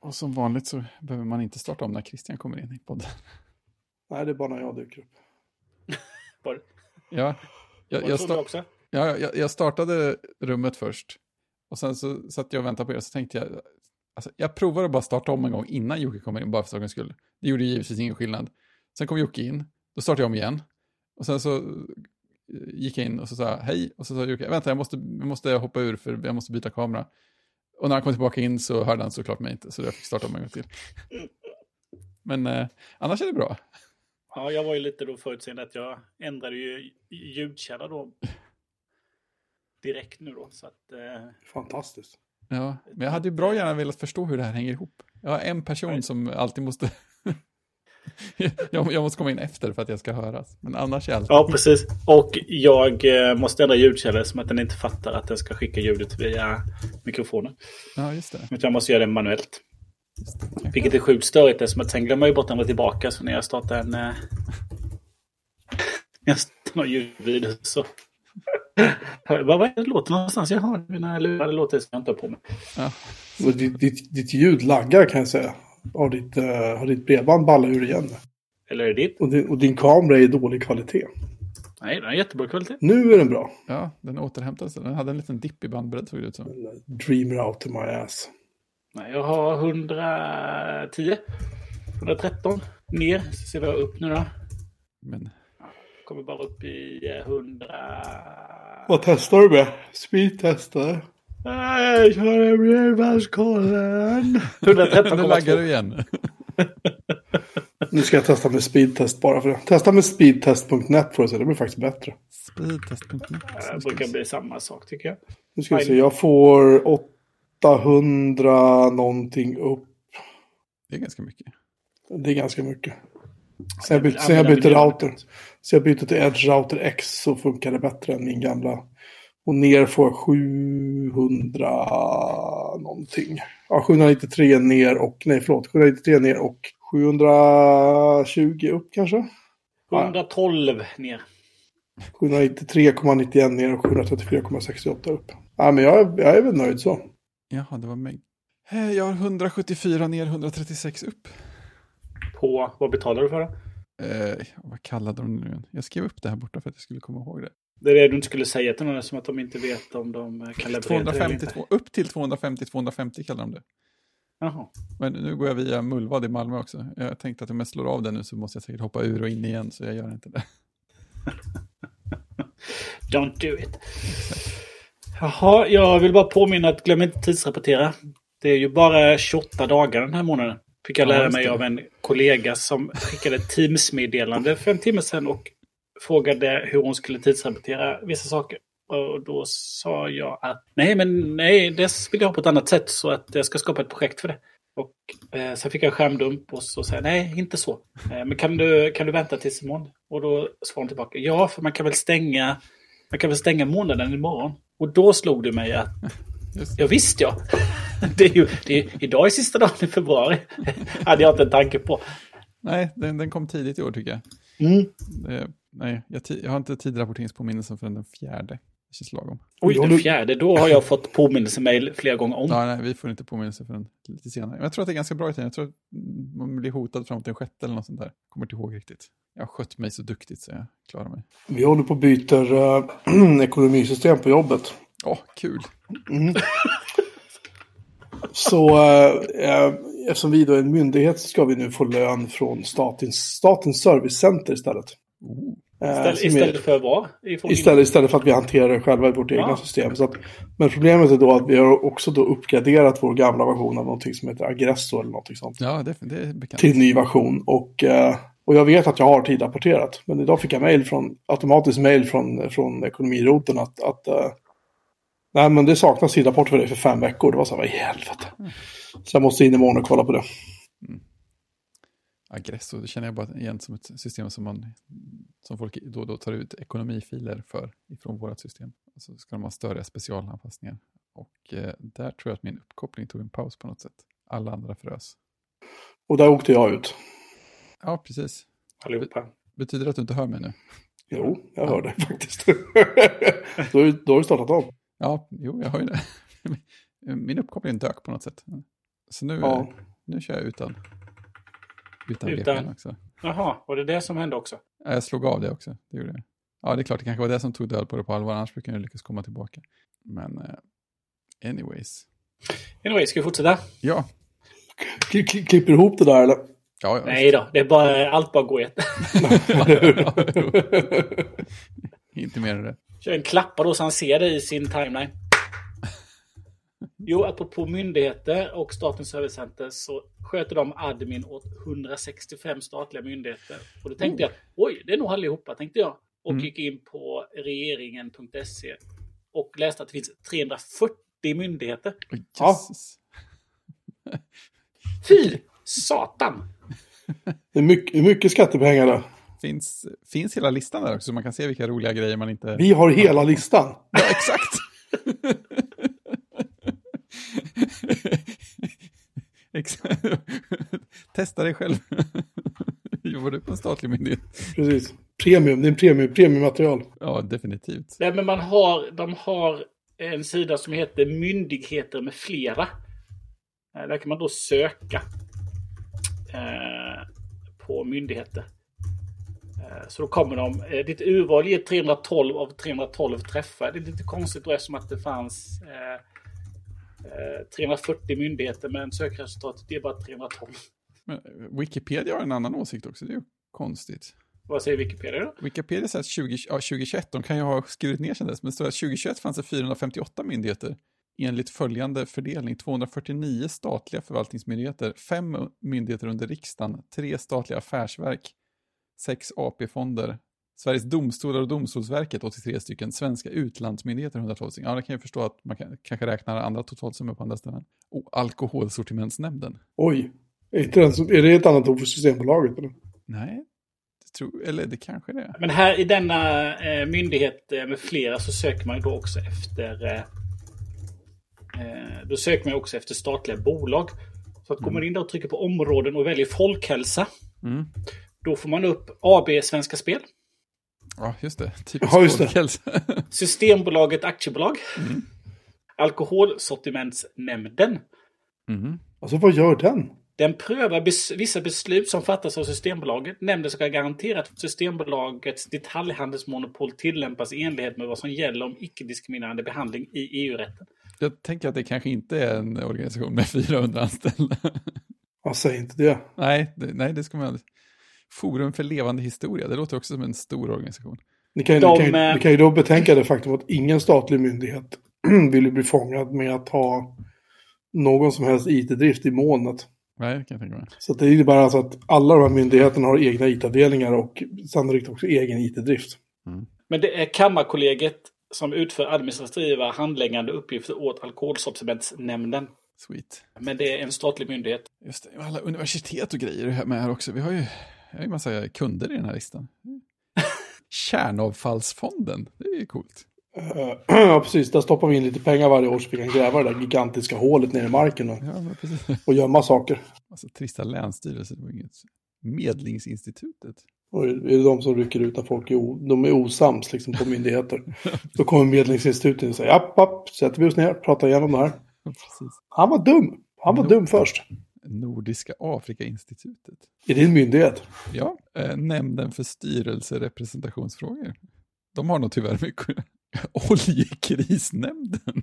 Och som vanligt så behöver man inte starta om när Christian kommer in i podden. Nej, det är bara när jag dyker upp. Var, Ja, jag, jag, det så sta- du också? ja, jag, jag startade rummet först. Och sen så satt jag och väntade på er och så tänkte jag, alltså, jag provar att bara starta om en gång innan Jocke kommer in, bara för sakens skull. Det gjorde givetvis ingen skillnad. Sen kom Jocke in, då startade jag om igen. Och sen så eh, gick jag in och så sa hej, och så sa Jocke, vänta jag måste, jag måste hoppa ur för jag måste byta kamera. Och när han kom tillbaka in så hörde han såklart mig inte, så jag fick starta om en gång till. Men eh, annars är det bra. Ja, jag var ju lite då förutseende att jag ändrade ju ljudkälla då direkt nu då. Så att, eh, Fantastiskt. Ja, men jag hade ju bra gärna velat förstå hur det här hänger ihop. Jag har en person Nej. som alltid måste... jag, jag måste komma in efter för att jag ska höras. Men annars är allt... ja, precis. Och jag eh, måste ändra ljudkälla som att den inte fattar att den ska skicka ljudet via mikrofonen. Ja, just det. Utan jag måste göra det manuellt. Just det. Vilket är sjukt störigt eftersom att sen glömmer jag ju bort den tillbaka. Så när jag startar en... Eh, när jag startar någon ljudvideo så... Vad är det låter någonstans? Jag har mina lurar. Det låter som jag inte har på mig. Ja, Ditt, ditt, ditt ljud laggar kan jag säga. Har ditt, uh, har ditt bredband ballat ur igen? Eller är det ditt? Och din, och din kamera är i dålig kvalitet. Nej, den har jättebra kvalitet. Nu är den bra. ja, den återhämtade sig. Den hade en liten dipp i bandbredd såg det ut som. Dreamer out to my ass. Nej, jag har 110. 113 ner. Så ser vi upp nu då. Men Kommer bara upp i eh, 100... Vad testar du med? Speedtestar? Nej, kör bredbandskollen. 113,2. nu laggar du igen. Nu ska jag testa med speedtest bara för det. Testa med speedtest.net får du se. Det blir faktiskt bättre. Speedtest.net. Det brukar bli samma sak tycker jag. Nu ska vi se. Jag får 800 någonting upp. Det är ganska mycket. Det är ganska mycket. Sen jag byter, sen jag byter router. Så jag byter till Edge Router X så funkar det bättre än min gamla. Och ner får jag 700 någonting. Ja, 793 ner och, nej förlåt, 793 ner och 720 upp kanske. 112 ner. 793,91 ner och 734,68 upp. Ja, men jag, är- jag är väl nöjd så. Jaha, det var mig. Jag har 174 ner, 136 upp. På, vad betalar du för det? Eh, vad kallade de det nu? Jag skrev upp det här borta för att jag skulle komma ihåg det. Det är det du inte skulle säga till någon som att de inte vet om de eh, kan leverera det eller inte. 252, upp till 250-250 kallar de det. Jaha. Men nu går jag via Mullvad i Malmö också. Jag tänkte att om jag slår av det nu så måste jag säkert hoppa ur och in igen, så jag gör inte det. Don't do it. Jaha, jag vill bara påminna att glöm inte tidsrapportera. Det är ju bara 28 dagar den här månaden. Fick jag Ja, lära just mig av en kollega som skickade ett Teams-meddelande för en timme sedan och frågade hur hon skulle tidsrapportera vissa saker. Och då sa jag att nej, men nej, det vill jag ha på ett annat sätt så att jag ska skapa ett projekt för det. Och eh, sen fick jag skärmdump och så sa jag nej, inte så. Eh, men kan du, kan du vänta tills imorgon? Och då svarade hon tillbaka ja, för man kan väl stänga man kan väl stänga månaden imorgon. Och då slog det mig att. Ja visst ja. Det är ju, det är, idag är sista dagen i februari. hade jag inte en tanke på. Nej, den, den kom tidigt i år tycker jag. Mm. Nej, jag, jag har inte tidrapporteringspåminnelsen förrän den fjärde. Det känns lagom. Oj, den fjärde. Då har jag fått påminnelsemail flera gånger om. Ja, nej, vi får inte påminnelse förrän lite senare. Men jag tror att det är ganska bra i tiden. Jag tror att man blir hotad fram till den sjätte eller något sånt där. Kommer inte ihåg riktigt. Jag har skött mig så duktigt så jag klarar mig. Vi håller på och byter uh, ekonomisystem på jobbet. Åh, kul. Så eh, eh, eftersom vi då är en myndighet så ska vi nu få lön från statens, statens servicecenter istället. Eh, Istället, istället för vad? Istället, istället för att vi hanterar det själva i vårt egna Ja. system. Så att, men problemet är då att vi har också då uppgraderat vår gamla version av någonting som heter Agresso eller någonting sånt. Ja, det, det är bekant. Till ny version. Och, eh, och jag vet att jag har tidrapporterat. Men idag fick jag mail från, automatiskt mail från, från ekonomiroten att, att eh, nej men det saknas tidrapport för dig för fem veckor. Det var så här, vad i helvete. Så jag måste in imorgon och kolla på det. Agresso, det känner jag bara igen som ett system som, man, som folk då och då tar ut ekonomifiler för ifrån vårt system. Och så ska de ha större specialanpassningar. Och eh, där tror jag att min uppkoppling tog en paus på något sätt. Alla andra frös. Och där åkte jag ut. Ja, precis. Allihopa. Betyder det att du inte hör mig nu? Jo, jag hör det faktiskt. då, har- då har du startat om. Ja, jo, jag har ju det. Min uppkoppling dök på något sätt. Så nu, Ja. nu kör jag utan. Utan, Utan. VPN också. Jaha, var det det som hände också? Ja, Jag slog av det också. Det gjorde jag. Ja, det är klart, det kanske var det som tog död på det på allvar, annars brukar jag lyckas komma tillbaka. Men eh, anyways. Anyway, ska vi fortsätta? Ja. Kli- Klipper ihop det där eller? Ja, ja. Nej då, det är bara, allt bara går ett. Inte mer än det. Kör en klappa då så han ser det i sin timeline. Jo, apropå myndigheter och Statens servicecenter så sköter de admin åt 165 statliga myndigheter. Och då tänkte jag, oj, det är nog allihopa, tänkte jag. Och Mm. gick in på regeringen.se och läste att det finns 340 myndigheter. Oj, Ja. Fy satan! Det är mycket, mycket skattepengar där. Finns, finns hela listan där också, så man kan se vilka roliga grejer man inte... Vi har hela listan. Ja, exakt! Exakt. Testa dig själv. Jobbar du på en statlig myndighet? Precis. Premium, det är en premium, premiummaterial. Ja, definitivt. Nej, men man har, de har en sida som heter Myndigheter med flera. Eh, Där kan man då söka eh, på myndigheter. Eh, så då kommer de. Eh, ditt urval ger 312 av 312 träffar. Det är lite konstigt då eftersom att det fanns eh, eh, 340 myndigheter men sökresultatet är bara 312. Men eh, Wikipedia har en annan åsikt också, det är ju konstigt. Vad säger Wikipedia då? Wikipedia säger att 20, ja, 2021, de kan ju ha skurit ner sedan dess, men det står att 2021 fanns det 458 myndigheter enligt följande fördelning. 249 statliga förvaltningsmyndigheter, fem myndigheter under riksdagen, tre statliga affärsverk, sex AP-fonder, Sveriges domstolar och Domstolsverket 83 stycken, svenska utlandsmyndigheter 112 stycken. Ja, det kan jag förstå att man kan, kanske räknar andra totalsummor på andra ställen. Och Alkoholsortimentsnämnden. Oj. Är, som, är det ett annat ord för Systembolaget? Eller? Nej, det tror, eller det kanske det är. Men här i denna eh, myndighet eh, med flera så söker man ju då också efter eh, eh, Då söker man också efter statliga bolag. Så att går man in där och trycker på områden och väljer folkhälsa. Mm. Då får man upp AB Svenska Spel. Ja, just det. Typiskt Ja, just det. Systembolaget Aktiebolag. Alkoholsortimentsnämnden. Mhm. Alltså vad gör den? Den prövar bes vissa beslut som fattas av Systembolaget. Nämnden ska garantera att Systembolagets detaljhandelsmonopol tillämpas i enlighet med vad som gäller om icke-diskriminerande behandling i EU-rätten. Jag tänker att det kanske inte är en organisation med 400 anställda. Ja, säg inte det. nej, det, nej, det ska man... Forum för levande historia, det låter också som en stor organisation. Ni kan, ju- De, ni, kan, ju- eh, ni kan ju då betänka det faktum att ingen statlig myndighet vill ju bli fångad med att ha någon som helst IT-drift i molnet. Nej, det kan jag tänka mig. Så att det innebär alltså att alla de här myndigheterna har egna IT-avdelningar och sannolikt också egen IT-drift. Men det är Kammarkollegiet som utför administrativa handläggande uppgifter åt Alkoholsortimentsnämnden. Sweet. Men det är en statlig myndighet. Just det, alla universitet och grejer med här också. Vi har ju, jag har ju massa kunder i den här listan. Kärnavfallsfonden, det är ju coolt. Eh, Ja, precis. Där stoppar vi in lite pengar varje år så vi kan gräva det där gigantiska hålet ner i marken och, Ja, och gömma saker. Alltså trista länsstyrelser, det var inget. Medlingsinstitutet. Och är det de som rycker ut när folk är, de är osams liksom, på myndigheter. Då kommer Medlingsinstitutet och säger app, app, sätter vi oss ner, pratar igenom det här. Precis. Han var dum. Han var dum först. Nordiska Afrikainstitutet. Är det en myndighet? Ja, eh, nämnden för styrelserepresentationsfrågor. De har nog tyvärr mycket. Oljekrisnämnden.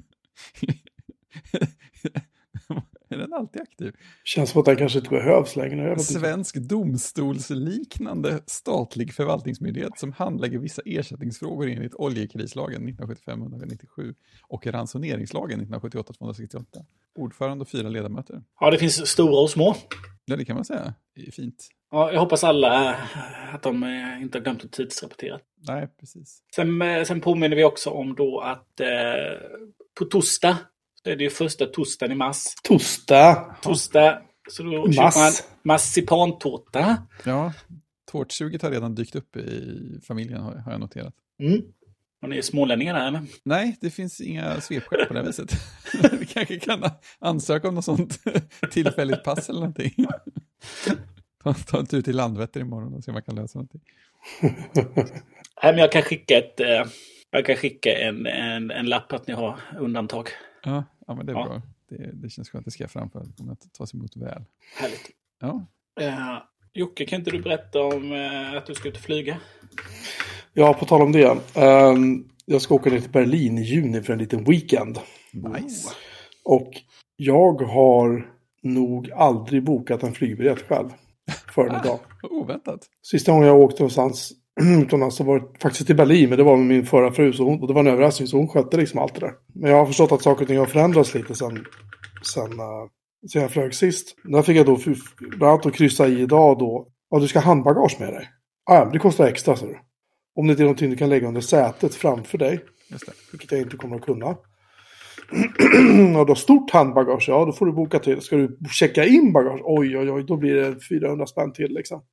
Aktiv? Känns som att den kanske inte behövs längre. Inte. Svensk domstolsliknande statlig förvaltningsmyndighet som handlägger vissa ersättningsfrågor enligt oljekrislagen 1975-197 och ransoneringslagen 1978-268. Ordförande och fyra ledamöter. Ja, det finns stora och små. Ja, det kan man säga. Det är fint. Ja, jag hoppas alla eh, att de eh, inte har glömt att tidsrapportera. Nej, precis. Sen, eh, sen påminner vi också om då att eh, på torsdag, så är det ju första torsdagen i mars. Tosta. Torsdag, så då köper man marsipantårta. Ja, tårtsuget har redan dykt upp i familjen har har jag noterat. Mm. Och ni är smålänningar där eller? Nej, det finns inga svepskäl på det här viset. Vi kanske kan ansöka om något sånt tillfälligt pass eller någonting. Ta, ta en tur till Landvetter imorgon och se om man kan lösa någonting. Nej, men jag kan skicka ett... Eh, jag kan skicka en, en, en lapp att ni har undantag. Ja, ja men det är Ja. bra. det, det känns skönt, det ska jag framföra. Det kommer att tas emot väl. Härligt. Ja, Uh, Jocke, kan inte du berätta om eh, att du ska ut och flyga? Ja, på tal om det. ehm, jag ska åka ner till Berlin i juni för en liten weekend. nice. Och jag har nog aldrig bokat en flygbiljett själv förrän idag. Oväntat. Sista gången jag åkte någonstans utomlands så var det faktiskt till Berlin, men det var med min förra fru. Så hon, och det var en överraskning, så hon skötte liksom allt det där. Men jag har förstått att saker och ting har förändrats lite sen, sen, uh, sen jag flög sist. Där fick jag då bland annat att kryssa i idag då. Ja, du ska ha handbagage med dig. Ah, det kostar extra, så du. Om det inte är någonting du kan lägga under sätet framför dig, Just det. vilket jag inte kommer att kunna. och då stort handbagage, ja då får du boka till. Ska du checka in bagage, oj oj oj, då blir det 400 spänn till liksom.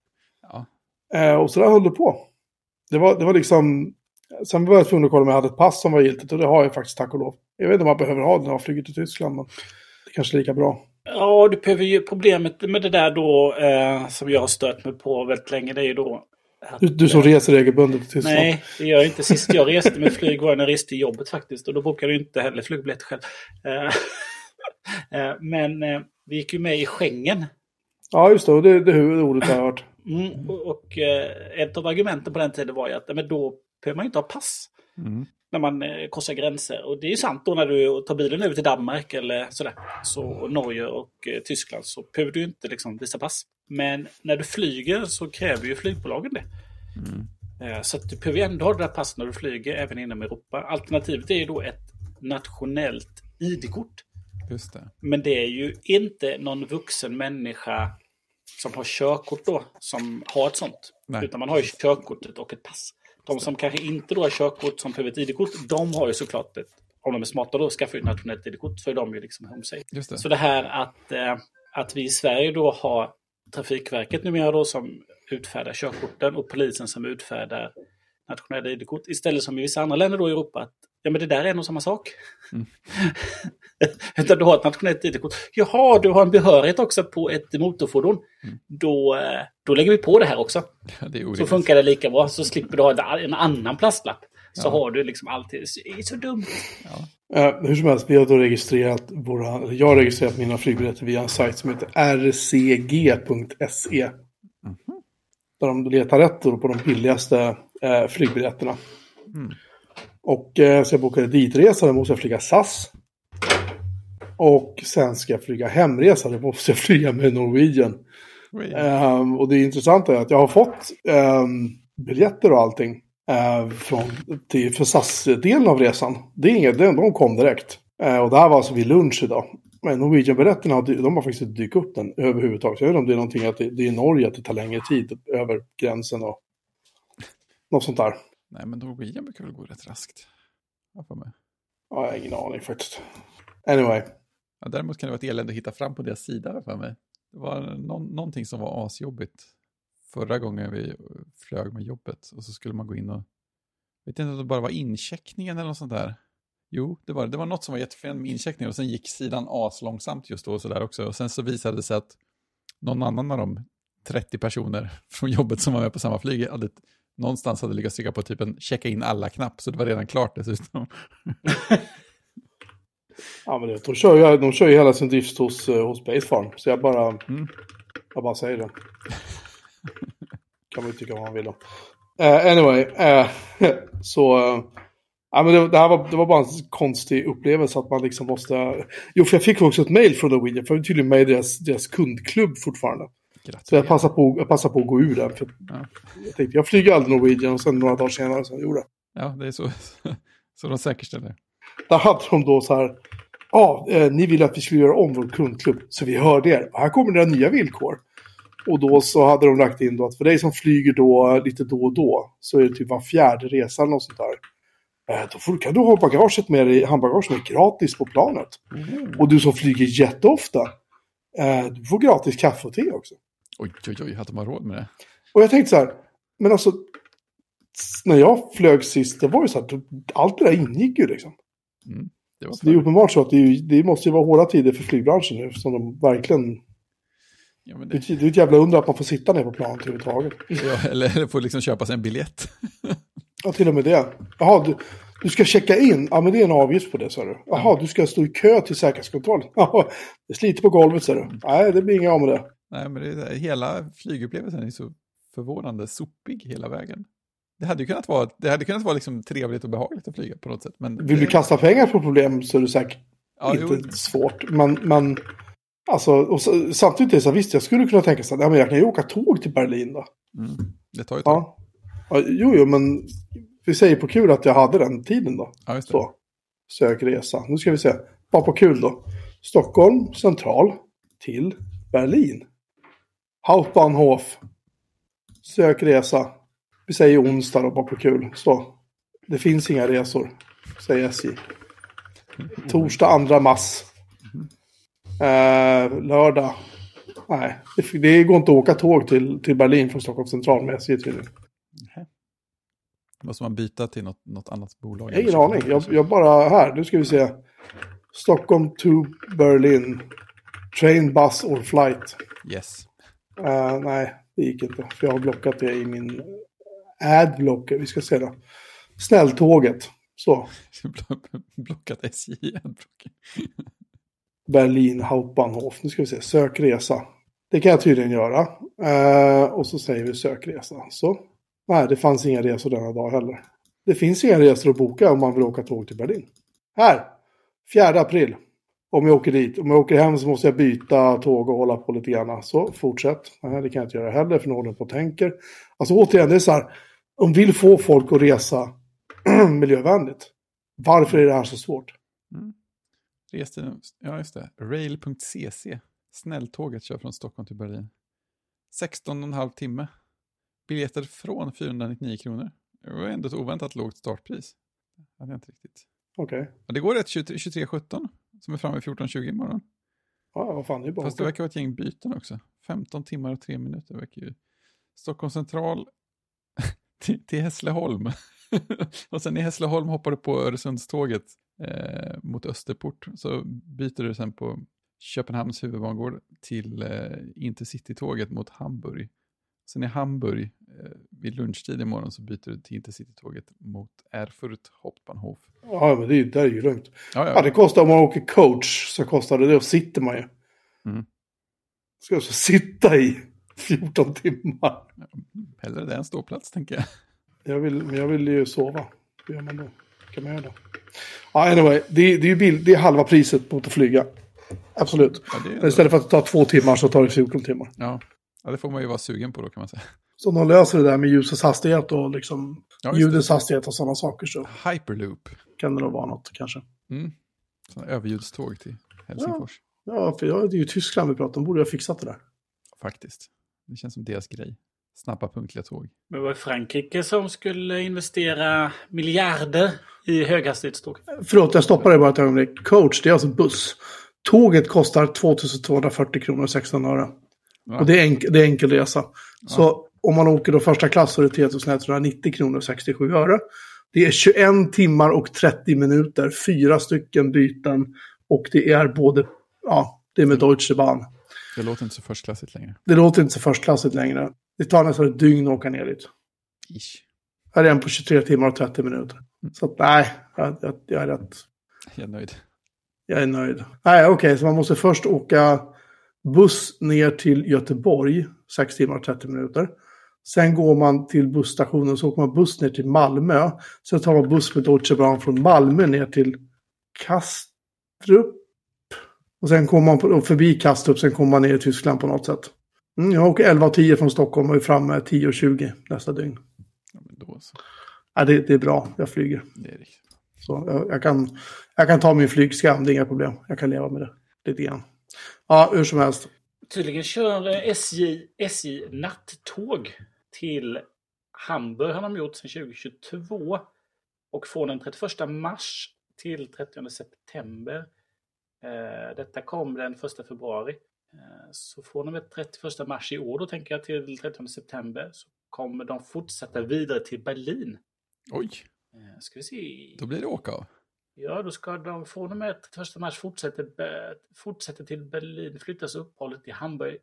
Ja. Eh, och så där höll det på. Det var, det var liksom... Sen var jag tvungen att kolla om jag hade ett pass som var giltigt och det har jag faktiskt tack och lov. Jag vet inte om man behöver ha det när man flyger till Tyskland men det är kanske är lika bra. Ja, du behöver ju problemet med det där då eh, som jag har stört mig på väldigt länge. Det är ju då... att- Du, du som reser regelbundet till Tyskland. Nej, det gör jag inte. Sist jag reste med flyg var när jag reste till jobbet faktiskt. Och då bokade jag inte heller flygbiljett själv. Eh, eh, Men eh, vi gick ju med i Schengen. Ja just det, det, det huvudordet har jag hört. Mm, och och eh, ett av argumenten på den tiden var ju att men då behöver man inte ha pass. Mm. när man eh, korsar gränser. Och det är ju sant då när du tar bilen över till Danmark eller sådär. Så Norge och eh, Tyskland så behöver du inte liksom visa pass. Men när du flyger så kräver ju flygbolagen det. Mm. Så att du behöver ju ändå ha det där passet när du flyger även inom Europa. Alternativet är ju då ett nationellt ID-kort. Just det. Men det är ju inte någon vuxen människa som har körkort då som har ett sånt. Nej. Utan man har ju körkortet och ett pass. De som kanske inte då har körkort som behöver ett ID-kort, de har ju såklart ett, om de är smarta då, skaffar ju ett nationellt ID-kort så är de ju liksom home safe. Just det. Så det här att, eh, att vi i Sverige då har Trafikverket numera då som utfärdar körkorten och polisen som utfärdar nationella ID-kort. Istället som i vissa andra länder då i Europa att ja men det där är nog samma sak. Mm. Utan du har ett nationellt ID-kort. Jaha, du har en behörighet också på ett motorfordon. Mm. Då, eh, då lägger vi på det här också. Ja, det är Så funkar det lika bra. Så slipper du ha en annan plastlapp. Så Ja. har du liksom alltid, det är så dumt. Ja. Eh, hur som helst, vi har då registrerat våra, jag har registrerat mina flygbiljetter via en sajt som heter rcg.se. Mhm. Där de letar rätt då på de billigaste eh, flygbiljetterna. Mm. Och eh, så jag bokade ditresa, då måste jag flyga SAS. Och sen ska jag flyga hemresa, då måste jag flyga med Norwegian. Ehm, och det intressanta är att jag har fått ehm, biljetter och allting eh, från, till, för SAS-delen av resan. Det är inget, de, de kom direkt. Eh, och det här var alltså vid lunch idag. Men Norwegian-biljetterna, har de har faktiskt inte dykt upp den överhuvudtaget. Jag vet inte om det är någonting att det, det är i Norge att det tar längre tid över gränsen och något sånt där. Nej, men Norwegian brukar väl gå rätt raskt. Jag får med. Ja, jag har ingen aning faktiskt. Anyway. Ja, däremot kan det vara ett elände att hitta fram på deras sida för mig. Det var någon, någonting som var asjobbigt förra gången vi flög med jobbet. Och så skulle man gå in och... Jag vet inte om det bara var incheckningen eller något sånt där. Jo, det var det. Det var något som var jättefel med incheckningen och sen gick sidan aslångsamt just då och sådär också. Och sen så visade det sig att någon annan av de 30 personer från jobbet som var med på samma flyg hade någonstans hade lyckats trycka på typ en checka in alla-knapp. Så det var redan klart dessutom. Ja, men det, de, kör ju, de kör ju hela sin drift hos, eh, hos Basefarm. Så jag bara, Mm. jag bara säger det. kan man ju tycka vad man vill om. Eh, anyway, eh, så... eh, ja, men det, det här var, det var bara en konstig upplevelse att man liksom måste... Jo, för jag fick också ett mail från Norwegian. För jag är tydligen med i deras, deras kundklubb fortfarande. Så jag passar på, jag passar på att gå ur den. För Ja. Jag tänkte, jag flyger aldrig Norwegian och sen några dagar senare så gjorde jag. Ja, det är så, så de säkerställer. Där hade de då så här, ja, eh, ni vill att vi skulle göra om vår kundklubb, så vi hörde er. Här kommer några nya villkor. Och då så hade de lagt in då att för dig som flyger då lite då och då, så är det typ var fjärde resa eller något sånt där. Eh, då får, kan du ha bagaget med dig, handbagaget med gratis på planet. Och du som flyger jätteofta, eh, du får gratis kaffe och te också. Oj, oj, oj, att de har råd med det. Och jag tänkte så här, men alltså, när jag flög sist, det var ju så här, allt det där ingick ju liksom. Mm, det var Så det är uppenbart så att det, är, det måste ju vara hårda tider för flygbranschen nu. Som de verkligen... ja, Det, det, är- ett jävla under att man får sitta ner på planet överhuvudtaget. ja, eller, eller får liksom köpa sig en biljett. Ja, till och med det. Jaha, du, Du ska checka in, ja men det är en avgift på det sa du. Jaha, du ska stå i kö till säkerhetskontroll. Jaha, det sliter på golvet sa du. Nej, det blir inga av med det. Nej, men det, är- hela flygupplevelsen är så förvånande sopig hela vägen. Det hade ju kunnat vara, det hade kunnat vara liksom trevligt och behagligt att flyga på något sätt. Men Vill du kasta pengar på problem så är det säkert Ja, inte jo. svårt. Men, men alltså, och så, samtidigt är det så här, visst jag skulle kunna tänka så här, ja, men jag kan ju åka tåg till Berlin då. Mm, det tar ju tag. Ja. ja. Jo, jo, men vi säger på kul att jag hade den tiden då. Ja, just det. Så. Sök resa. Nu ska vi se. Bara på kul då. Stockholm central till Berlin. Hauptbahnhof. Sök resa. Vi säger onsdag då, bara på kul. Så. Det finns inga resor, säger SJ. Torsdag 2 mars. Eh, lördag. Nej, det, det går inte att åka tåg till, till Berlin från Stockholm central med SJ tydligen. Måste man byta till något, något annat bolag? Jag har ingen aning. Jag, jag bara, här, nu ska vi se. Stockholm to Berlin. Train, bus or flight. Yes. Eh, nej, det gick inte. För jag har blockat det i min adblocker. Vi ska se då. Snälltåget. Så. Blockat SJ i adblocken. Berlin, Hauptbahnhof. Nu ska vi se. Sök resa. Det kan jag tydligen göra. Eh, och så säger vi sökresa. Så. Nej, det fanns inga resor denna dag heller. Det finns inga resor att boka om man vill åka tåg till Berlin. Här! 4 april. Om jag åker dit. Om jag åker hem så måste jag byta tåg och hålla på lite grann. Så fortsätt. Nej, det kan jag inte göra heller för nu håller jag på och tänker. Alltså återigen, det är så här. De vill få folk att resa miljövänligt. Varför är det här så svårt? Reste, ja, just det. Rail.cc. Snälltåget kör från Stockholm till Berlin. 16,5 timme. Biljetter från 499 kronor. Det var ändå ett oväntat lågt startpris. Det hade jag inte riktigt. Okej. Ja, det går rätt 23 23.17 som är framme 14.20 imorgon. Ja, vad fan, det är bara Fast det verkar vara ett gäng byten också. 15 timmar och 3 minuter verkar ju. Stockholm central till, till Hässleholm. och sen i Hässleholm hoppar du på Öresundståget eh, mot Österport. Så byter du sen på Köpenhamns huvudbangård till eh, Intercity-tåget mot Hamburg. Sen i Hamburg eh, vid lunchtid imorgon så byter du till Intercity-tåget mot Erfurt Hauptbahnhof. Ja, men det är, där är ju lugnt. Ja, Ja, ja. det kostar om man åker coach så kostar det och sitter man ju. Mm. Ska alltså sitta i 14 timmar. Hellre det än ståplats tänker jag. Jag vill, men jag vill ju sova. Hur gör man då? Kan man göra det? Ja, anyway. Det, är- det, är ju bild, det är halva priset mot att flyga. Absolut. Ja, Istället för att tar två timmar så tar det 14 timmar. Ja. Ja, det får man ju vara sugen på då kan man säga. Så de löser det där med ljusets hastighet och liksom Ja, det. ljudets hastighet och sådana saker så Hyperloop. kan det nog vara något kanske. Mm. Sådana överljudståg till Helsingfors. Ja, för jag, det är ju Tyskland vi pratar om. Borde jag ha fixat det där. Faktiskt. Det känns som deras grej. Snabba punktliga tåg. Men det var Frankrike som skulle investera miljarder i höghastighetståg. Förlåt, jag stoppar dig bara ett ögonblick. Coach, det är alltså buss. Tåget kostar 2240 kronor och 16 öre. Ja. Och det är, enk det är enkel resa. Så om man åker då första klass så är det 3190 kronor och 67 öre. Det är 21 timmar och 30 minuter, fyra stycken byten. Och det är både, ja, det är med Deutsche Bahn. Det låter inte så förstklassigt längre. Det låter inte så förstklassigt längre. Det tar nästan ett dygn att åka ner dit. Ish. Här är en på 23 timmar och 30 minuter. Så att, nej, jag, jag, jag är rätt Jag är nöjd. Jag är nöjd. Nej, okej, så man måste först åka buss ner till Göteborg, 6 timmar och 30 minuter. Sen går man till busstationen, så åker man buss ner till Malmö. Sen tar man buss med Deutsche Bahn från Malmö ner till Kastrup. Och sen kommer man på, förbi Kastrup, sen kommer man ner i Tyskland på något sätt. Mm, jag åker 11.10 från Stockholm och är framme 10.20 nästa dygn. Ja, men då så. Ja, det, det är bra, jag flyger. Det är riktigt. Så jag, jag, kan, jag kan ta min flygskam, det är inga problem. Jag kan leva med det lite grann. Ja, hur som helst. Tydligen kör eh, SJ, SJ nattåg till Hamburg har de gjort sedan 2022. Och från den 31 mars till 30 september. Eh, detta kom den 1 februari. Eh, så från och med 31 mars i år då tänker jag till 30 september så kommer de fortsätta vidare till Berlin. Oj, Eh, ska vi se. då blir det åka av. Ja, då ska de från och med 31 mars fortsätta, be- fortsätta till Berlin, flyttas uppehållet till Hamburg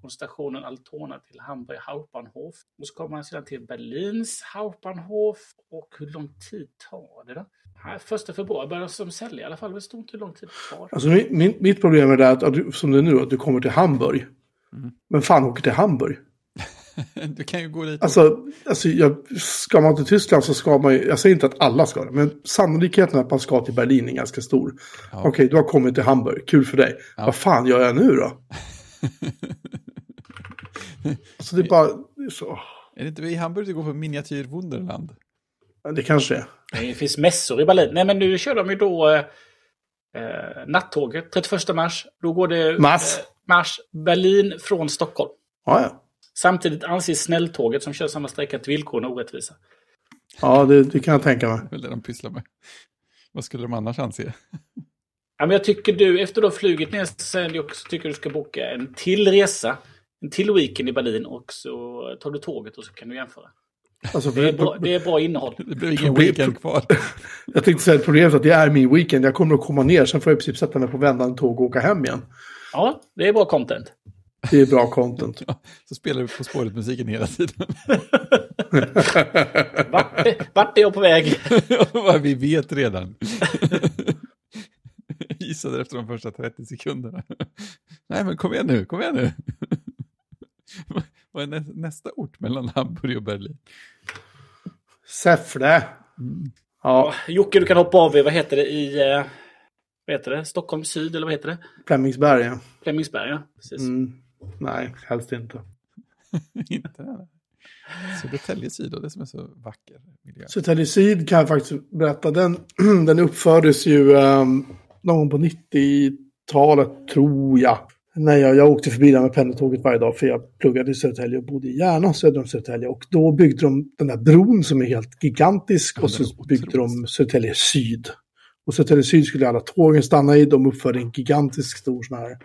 från stationen Altona till Hamburg Hauptbahnhof. Och så kommer man sedan till Berlins Hauptbahnhof. Och hur lång tid tar det då? Nej, första februari börjar de sälja i alla fall. Det står inte hur lång tid kvar. Alltså, min, mitt problem är det att, att du, som det är nu, att du kommer till Hamburg. Mm. Men fan åker till Hamburg? du kan ju gå dit. Alltså, alltså jag, ska man till Tyskland så ska man ju, jag säger inte att alla ska det, men sannolikheten att man ska till Berlin är ganska stor. Ja. Okej, okay, du har kommit till Hamburg, kul för dig. Ja. Vad fan gör jag nu då? alltså det är bara, det är så. Är det inte i Hamburg du går på miniatyr Wunderland? Det kanske är. Det finns mässor i Berlin. Nej, men nu kör de ju då eh, eh nattåget 31 mars. Då går det mars. Eh, mars Berlin från Stockholm. Ja, ja. Samtidigt anses snälltåget som kör samma sträcka till villkoren orättvisa. Ja, det, det, kan jag tänka mig. Det är det de pysslar med. Vad skulle de annars anse? Ja, men jag tycker du, efter du har flugit ner sen också tycker du ska boka en till resa. En till weekend i Berlin och så tar du tåget och så kan du jämföra. Alltså, det, är bra, det är bra innehåll. Det blir ingen weekend kvar. jag tänkte säga att problemet är att det är min weekend. Jag kommer att komma ner, sen får jag i princip sätta mig på vändande tåg och åka hem igen. Ja, det är bra content. Det är bra content. Ja, så spelar vi På spåret-musiken hela tiden. vart, vart är jag på väg? vi vet redan. Gissade efter de första 30 sekunderna. Nej, men kom igen nu, kom igen nu. Vad är nästa ort mellan Hamburg och Berlin? Säffle. Mm. Ja. Jocke, du kan hoppa av i, vad heter det, i eh, vad heter det? Stockholm syd, eller vad heter det? Flemingsberg, ja. Flemingsberg, ja. Precis. Mm. Nej, helst inte. inte det? Södertälje syd, det som är så vacker miljö. Södertälje syd kan jag faktiskt berätta. Den, den uppfördes ju um, någon på 90-talet, tror jag. Nej, jag, jag åkte förbi där med pendeltåget varje dag för jag pluggade i Södertälje och bodde i Järna söder om Södertälje. Och då byggde de den där bron som är helt gigantisk och så byggde de Södertälje syd. Och Södertälje syd skulle alla tågen stanna i. De uppförde en gigantisk stor sån här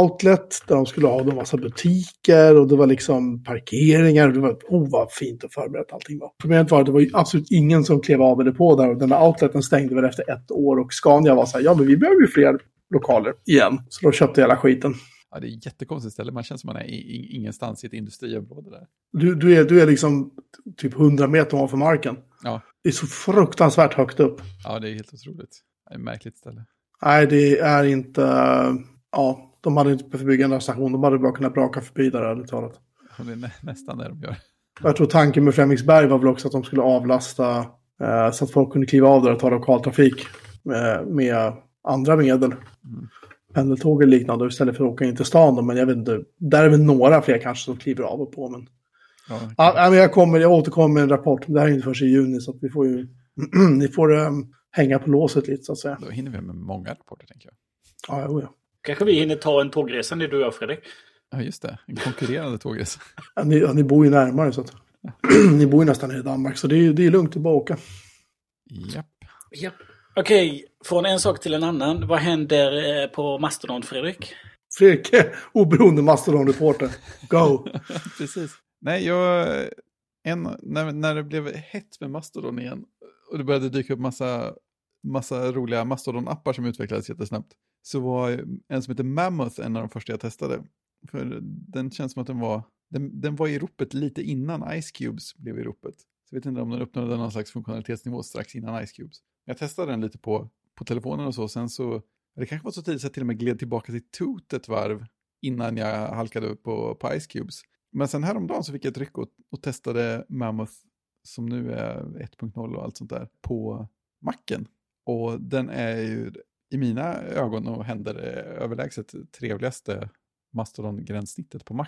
outlet där de skulle ha en massa butiker och det var liksom parkeringar. Och det var, oh vad fint och förberett allting var. Problemet var att det var absolut ingen som klev av eller på där och den där outleten stängde väl efter ett år och Scania var så här, ja men vi behöver ju fler lokaler igen. Så då köpte hela skiten. Ja, det är jättekonstigt ställe. Man känns som man är i, ingenstans i ett industriområde där. Du, du, är, du är liksom typ 100 meter ovanför marken. Ja. Det är så fruktansvärt högt upp. Ja, det är helt otroligt. Det är ett märkligt ställe. Nej, det är inte... Ja, de hade inte behövt bygga en station. De hade bara kunnat braka förbi där, ärligt talat. Det är nä nästan det de gör. Jag tror tanken med Flemingsberg var väl också att de skulle avlasta eh, så att folk kunde kliva av där och ta lokaltrafik eh, med andra medel. Mm. Pendeltåg eller liknande istället för att åka in till stan. Då, men jag vet inte, där är väl några fler kanske som kliver av och på. Men... Ja, okay. ja, men jag, kommer, jag återkommer med en rapport. Det här är inte först i juni så vi får ju ni får um, hänga på låset lite så att säga. Då hinner vi med många rapporter tänker jag. Ja, jo, ja. Kanske vi hinner ta en tågresa nu du och jag Fredrik. Ja, just det. En konkurrerande tågresa. ja, ni, ja, ni bor ju närmare så att... ni bor ju nästan i Danmark så det är, det är lugnt att bara åka. Japp. Japp. Okej, från en sak till en annan. Vad händer eh, på Mastodon, Fredrik? Fredrik, oberoende Mastodon-reporter. Go! Precis. Nej, jag... En, när, när det blev hett med Mastodon igen och det började dyka upp massa, massa roliga Mastodon-appar som utvecklades jättesnabbt så var en som heter Mammoth en av de första jag testade. För den känns som att den var, den, den var i ropet lite innan Ice Cubes blev i ropet. Så jag vet inte om den uppnådde någon slags funktionalitetsnivå strax innan Ice Cubes. Jag testade den lite på, på telefonen och så, sen så, det kanske var så tidigt så jag till och med gled tillbaka till Toot ett varv innan jag halkade upp på, på Ice Cubes. Men sen häromdagen så fick jag ett ryck och, och testade Mammoth, som nu är 1.0 och allt sånt där, på macken. Och den är ju i mina ögon och händer överlägset trevligaste Mastodon-gränssnittet på Mac.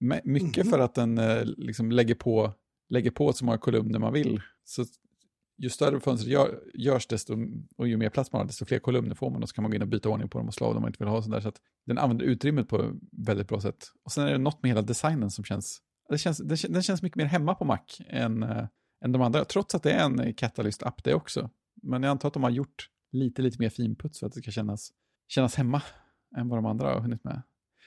Mycket mm -hmm. för att den eh, liksom lägger på, lägger på så många kolumner man vill. Så ju större fönstret gör, görs desto, och ju mer plats man har, desto fler kolumner får man och så kan man gå in och byta ordning på dem och slå av dem man inte vill ha. Sådär, så att den använder utrymmet på ett väldigt bra sätt. Och sen är det något med hela designen som känns, det känns den, den känns mycket mer hemma på Mac än, äh, än de andra, trots att det är en Catalyst-app det också. Men jag antar att de har gjort lite, lite mer finputs för att det ska kännas, kännas hemma än vad de andra har hunnit med.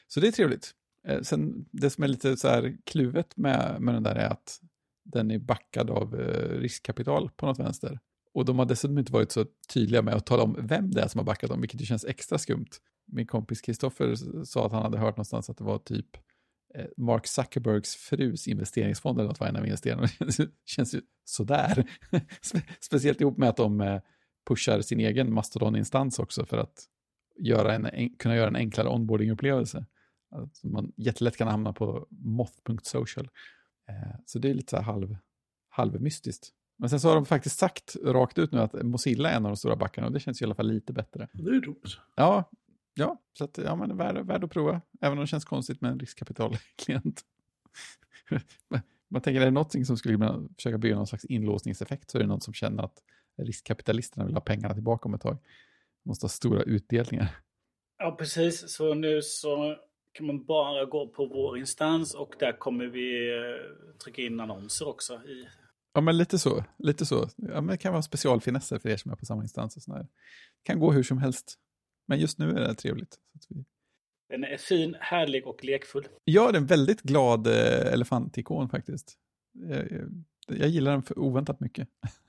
Så det är trevligt. Eh, sen, det som är lite så här kluvet med, med den där är att den är backad av eh, riskkapital på något vänster. Och de har dessutom inte varit så tydliga med att tala om vem det är som har backat dem, vilket ju känns extra skumt. min kompis Kristoffer sa att han hade hört någonstans att det var typ eh, Mark Zuckerbergs frus investeringsfond eller något var en av investerarna. Det känns ju sådär. Speciellt ihop med att de eh, pushar sin egen Mastodon-instans också för att göra en, en, kunna göra en enklare onboarding-upplevelse. Alltså man jättelätt kan hamna på moth.social. Eh, så det är lite så här halv, halvmystiskt. Men sen så har de faktiskt sagt rakt ut nu att Mozilla är en av de stora backarna och det känns i alla fall lite bättre. Det är roligt. Ja, ja så att, ja, men värd, värd att prova. Även om det känns konstigt med en riskkapitalklient. Man tänker, är det någonting som skulle försöka bygga någon slags inlåsningseffekt så är det någon som känner att riskkapitalisterna vill ha pengarna tillbaka om ett tag. Måste ha stora utdelningar. Ja, precis. Så nu så kan man bara gå på vår instans och där kommer vi eh, trycka in annonser också. I... Ja, men lite så. Lite så. Ja, men det kan vara specialfinesser för er som är på samma instans. Och sådär. kan gå hur som helst. Men just nu är det trevligt. Vi... Den är fin, härlig och lekfull. Ja, det är en väldigt glad eh, elefantikon faktiskt. Jag, jag, jag gillar den för oväntat mycket.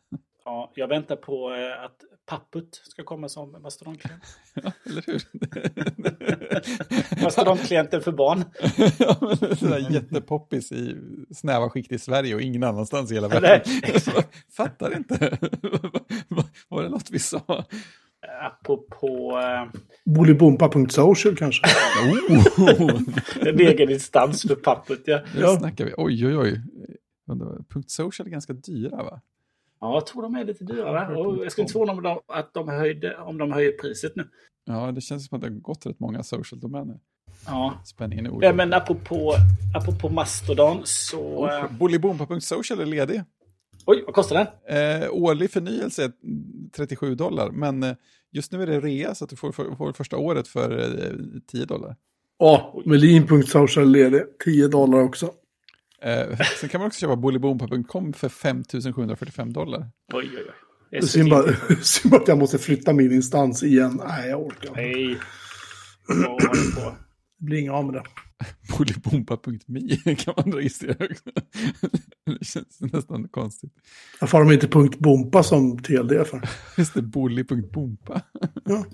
Ja, jag väntar på eh, att Papput ska komma som mastodontklient. Ja, eller hur? Mastodontklienten för barn. ja, men sådär jättepoppis i snäva skikt i Sverige och ingen annanstans i hela världen. Fattar inte. Var det något vi sa? Apropå... Uh... Bolibompa.social kanske? oh. en egen instans för Papput, ja. Nu ja. snackar vi. Oj, oj, oj. Punkt social är ganska dyra, va? Ja, jag tror de är lite dyrare. Och jag skulle inte förvåna mig att de höjde, om de höjer priset nu. Ja, det känns som att det har gått rätt många social-domäner. Ja. Spänningen är oerhört. Men apropå, apropå Mastodon så... Oh, Bolibompa.social är ledig. Oj, vad kostar den? Eh, årlig förnyelse är 37 dollar, men eh, just nu är det rea så att du får, får, får första året för eh, 10 dollar. Ja, oh, Melin.social är ledig, 10 dollar också. Eh, sen kan man också köpa bolibompa.com för 5 745 dollar. Oj, oj, oj. Är synd bara, synd bara att jag måste flytta min instans igen. Nej, jag orkar inte. Nej. Det blir inga av med det. Bolibompa.me kan man registrera också. det känns nästan konstigt. Varför har de inte .bompa som TLD för? Just det, bolli.bompa. ja.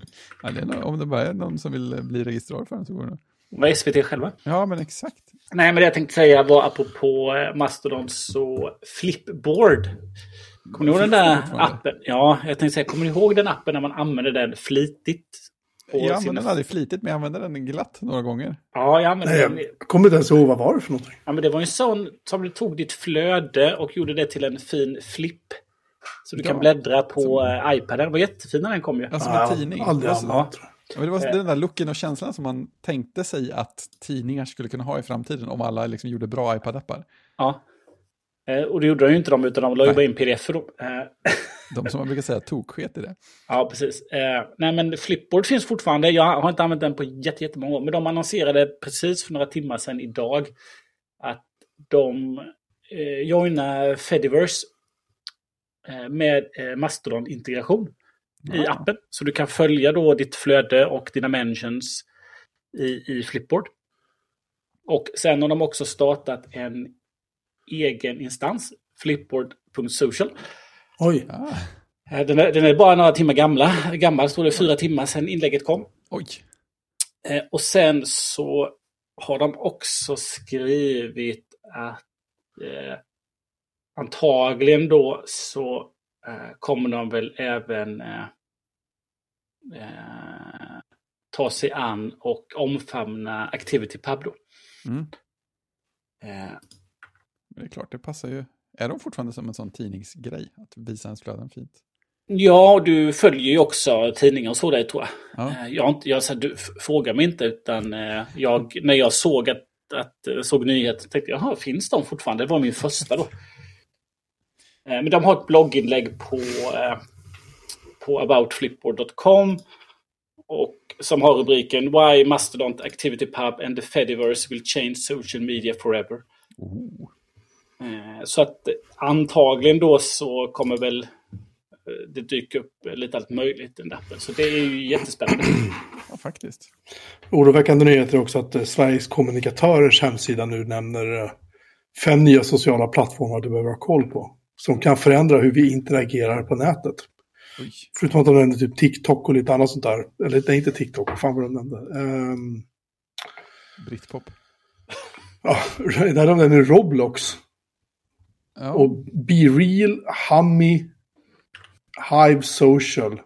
ja det någon, om det bara är någon som vill bli registrerad för den så går det. Var SVT själva? Ja, men exakt. Nej, men det jag tänkte säga var apropå eh, Mastodon så Flipboard. Kommer ni ihåg den där appen? Ja, jag tänkte säga, kommer ni ihåg den appen när man använder den flitigt? Jag använde den aldrig flitigt, men jag använde den glatt några gånger. Ja, jag använde Nej, den. Jag kommer inte ens ihåg vad var det för någonting. Ja, men det var en sån som du tog ditt flöde och gjorde det till en fin flipp. Så du ja, kan bläddra på som... Eh, iPaden. Det var jättefin när den kom ju. Ja, som en tidning. Aldrig alltså, ja. Men det var den där looken och känslan som man tänkte sig att tidningar skulle kunna ha i framtiden om alla liksom gjorde bra iPad-appar. Ja. Eh, och det gjorde de ju inte de, utan de la ju bara in pdf då. Eh. De som man brukar säga toksket i det. Ja, precis. Eh, nej, men Flipboard finns fortfarande. Jag har inte använt den på jättemånga år. Men de annonserade precis för några timmar sedan idag att de eh, joinar Fediverse eh, med eh, Mastodon-integration i appen. Så du kan följa då ditt flöde och dina mentions i, i Flipboard. Och sen har de också startat en egen instans, flipboard.social. Oj. Ah. Den, är, den är bara några timmar gamla. gammal, står det fyra timmar sedan inlägget kom. Oj. Eh, och sen så har de också skrivit att eh, antagligen då så Eh, kommer de väl även eh, eh, ta sig an och omfamna Activity då. Mm. Eh. Det är klart, det passar ju. Är de fortfarande som en sån tidningsgrej, att visa ens flöden fint? Ja, du följer ju också tidningar och så där tror jag. Ja. Jag, jag så du frågar mig inte, utan jag, när jag såg att, att såg nyheten tänkte jag, jaha, finns de fortfarande? Det var min första då. Eh, men de har ett blogginlägg på, eh, på aboutflipboard.com och som har rubriken Why Mastodon Activity Pub and the Fediverse will change social media forever. Oh. Så att antagligen då så kommer väl det dyka upp lite allt möjligt i den appen. Så det är ju jättespännande. Ja, faktiskt. Oroväckande nyheter också att Sveriges kommunikatörers hemsida nu nämner fem nya sociala plattformar du behöver ha koll på som kan förändra hur vi interagerar på nätet. Oj. Förutom att de nämnde typ TikTok och lite annat sånt där. Eller nej, inte TikTok, vad fan var de nämnde? Um, Britpop. ja, där de nämnde Roblox. Ja. Och Be Real, Hummy, Hive Social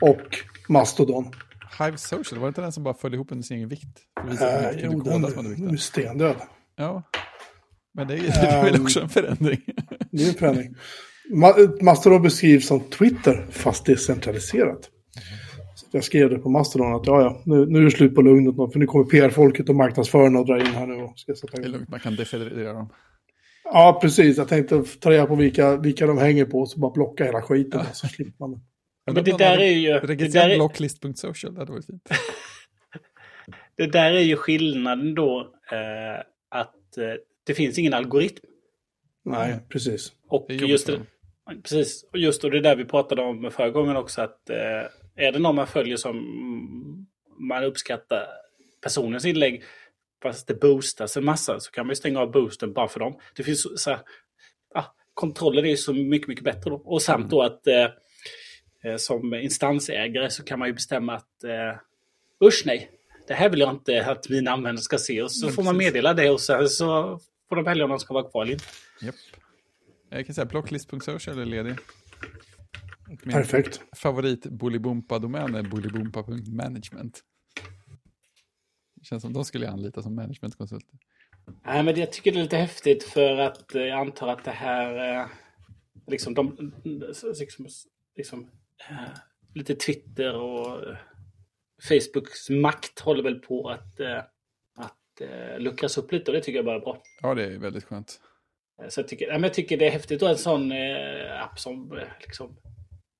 och Mastodon. Hive Social, var det inte den som bara föll ihop under sin egen vikt? För att visa att Äh, man jo, den är vikten. stendöd. Ja. Men det är, det är väl Ehm. också en förändring. Det är en förändring. Ma- Mastodon beskrivs som Twitter, fast decentraliserat. Så jag skrev det på Mastodon att ja, ja, nu, nu är det slut på lugnet, för nu kommer PR-folket och marknadsförarna och dra in här nu och ska sätta Det är lugnt, man kan defederera dem. Ja, precis. Jag tänkte ta reda på vilka, vilka de hänger på och så bara blocka hela skiten. och Så slipper man det. Men det där är ju... Det Registrera där är, blocklist.social, det hade varit fint. det där är ju skillnaden då. Eh, att eh, det finns ingen algoritm. Nej, precis. Och just det, precis, och just då det där vi pratade om förra gången också att eh, är det någon man följer som man uppskattar personens inlägg fast det boostas en massa så kan man ju stänga av boosten bara för dem. Det finns så- här, ja, kontrollen är ju så mycket, mycket bättre då. Och samt då att eh, eh, som instansägare så kan man ju bestämma att eh, usch nej, det här vill jag inte att mina användare ska se. Och så Mm, får man precis. meddela det och sen så får de välja om de ska vara kvar eller inte. Japp. Jag kan säga blocklist.social är ledig. Min Perfekt. favorit Bolibompa-domän är bolibompa.management. Det känns som de skulle jag anlita som managementkonsulter. Nej, men jag tycker det är lite häftigt för att eh, jag antar att det här... Eh, liksom de... Liksom, liksom, eh, lite Twitter och Facebooks makt håller väl på att, att eh, luckras upp lite och det tycker jag bara är bra. Ja, det är väldigt skönt. Eh, Så jag tycker, jag tycker det är häftigt att en sån eh, app som, liksom,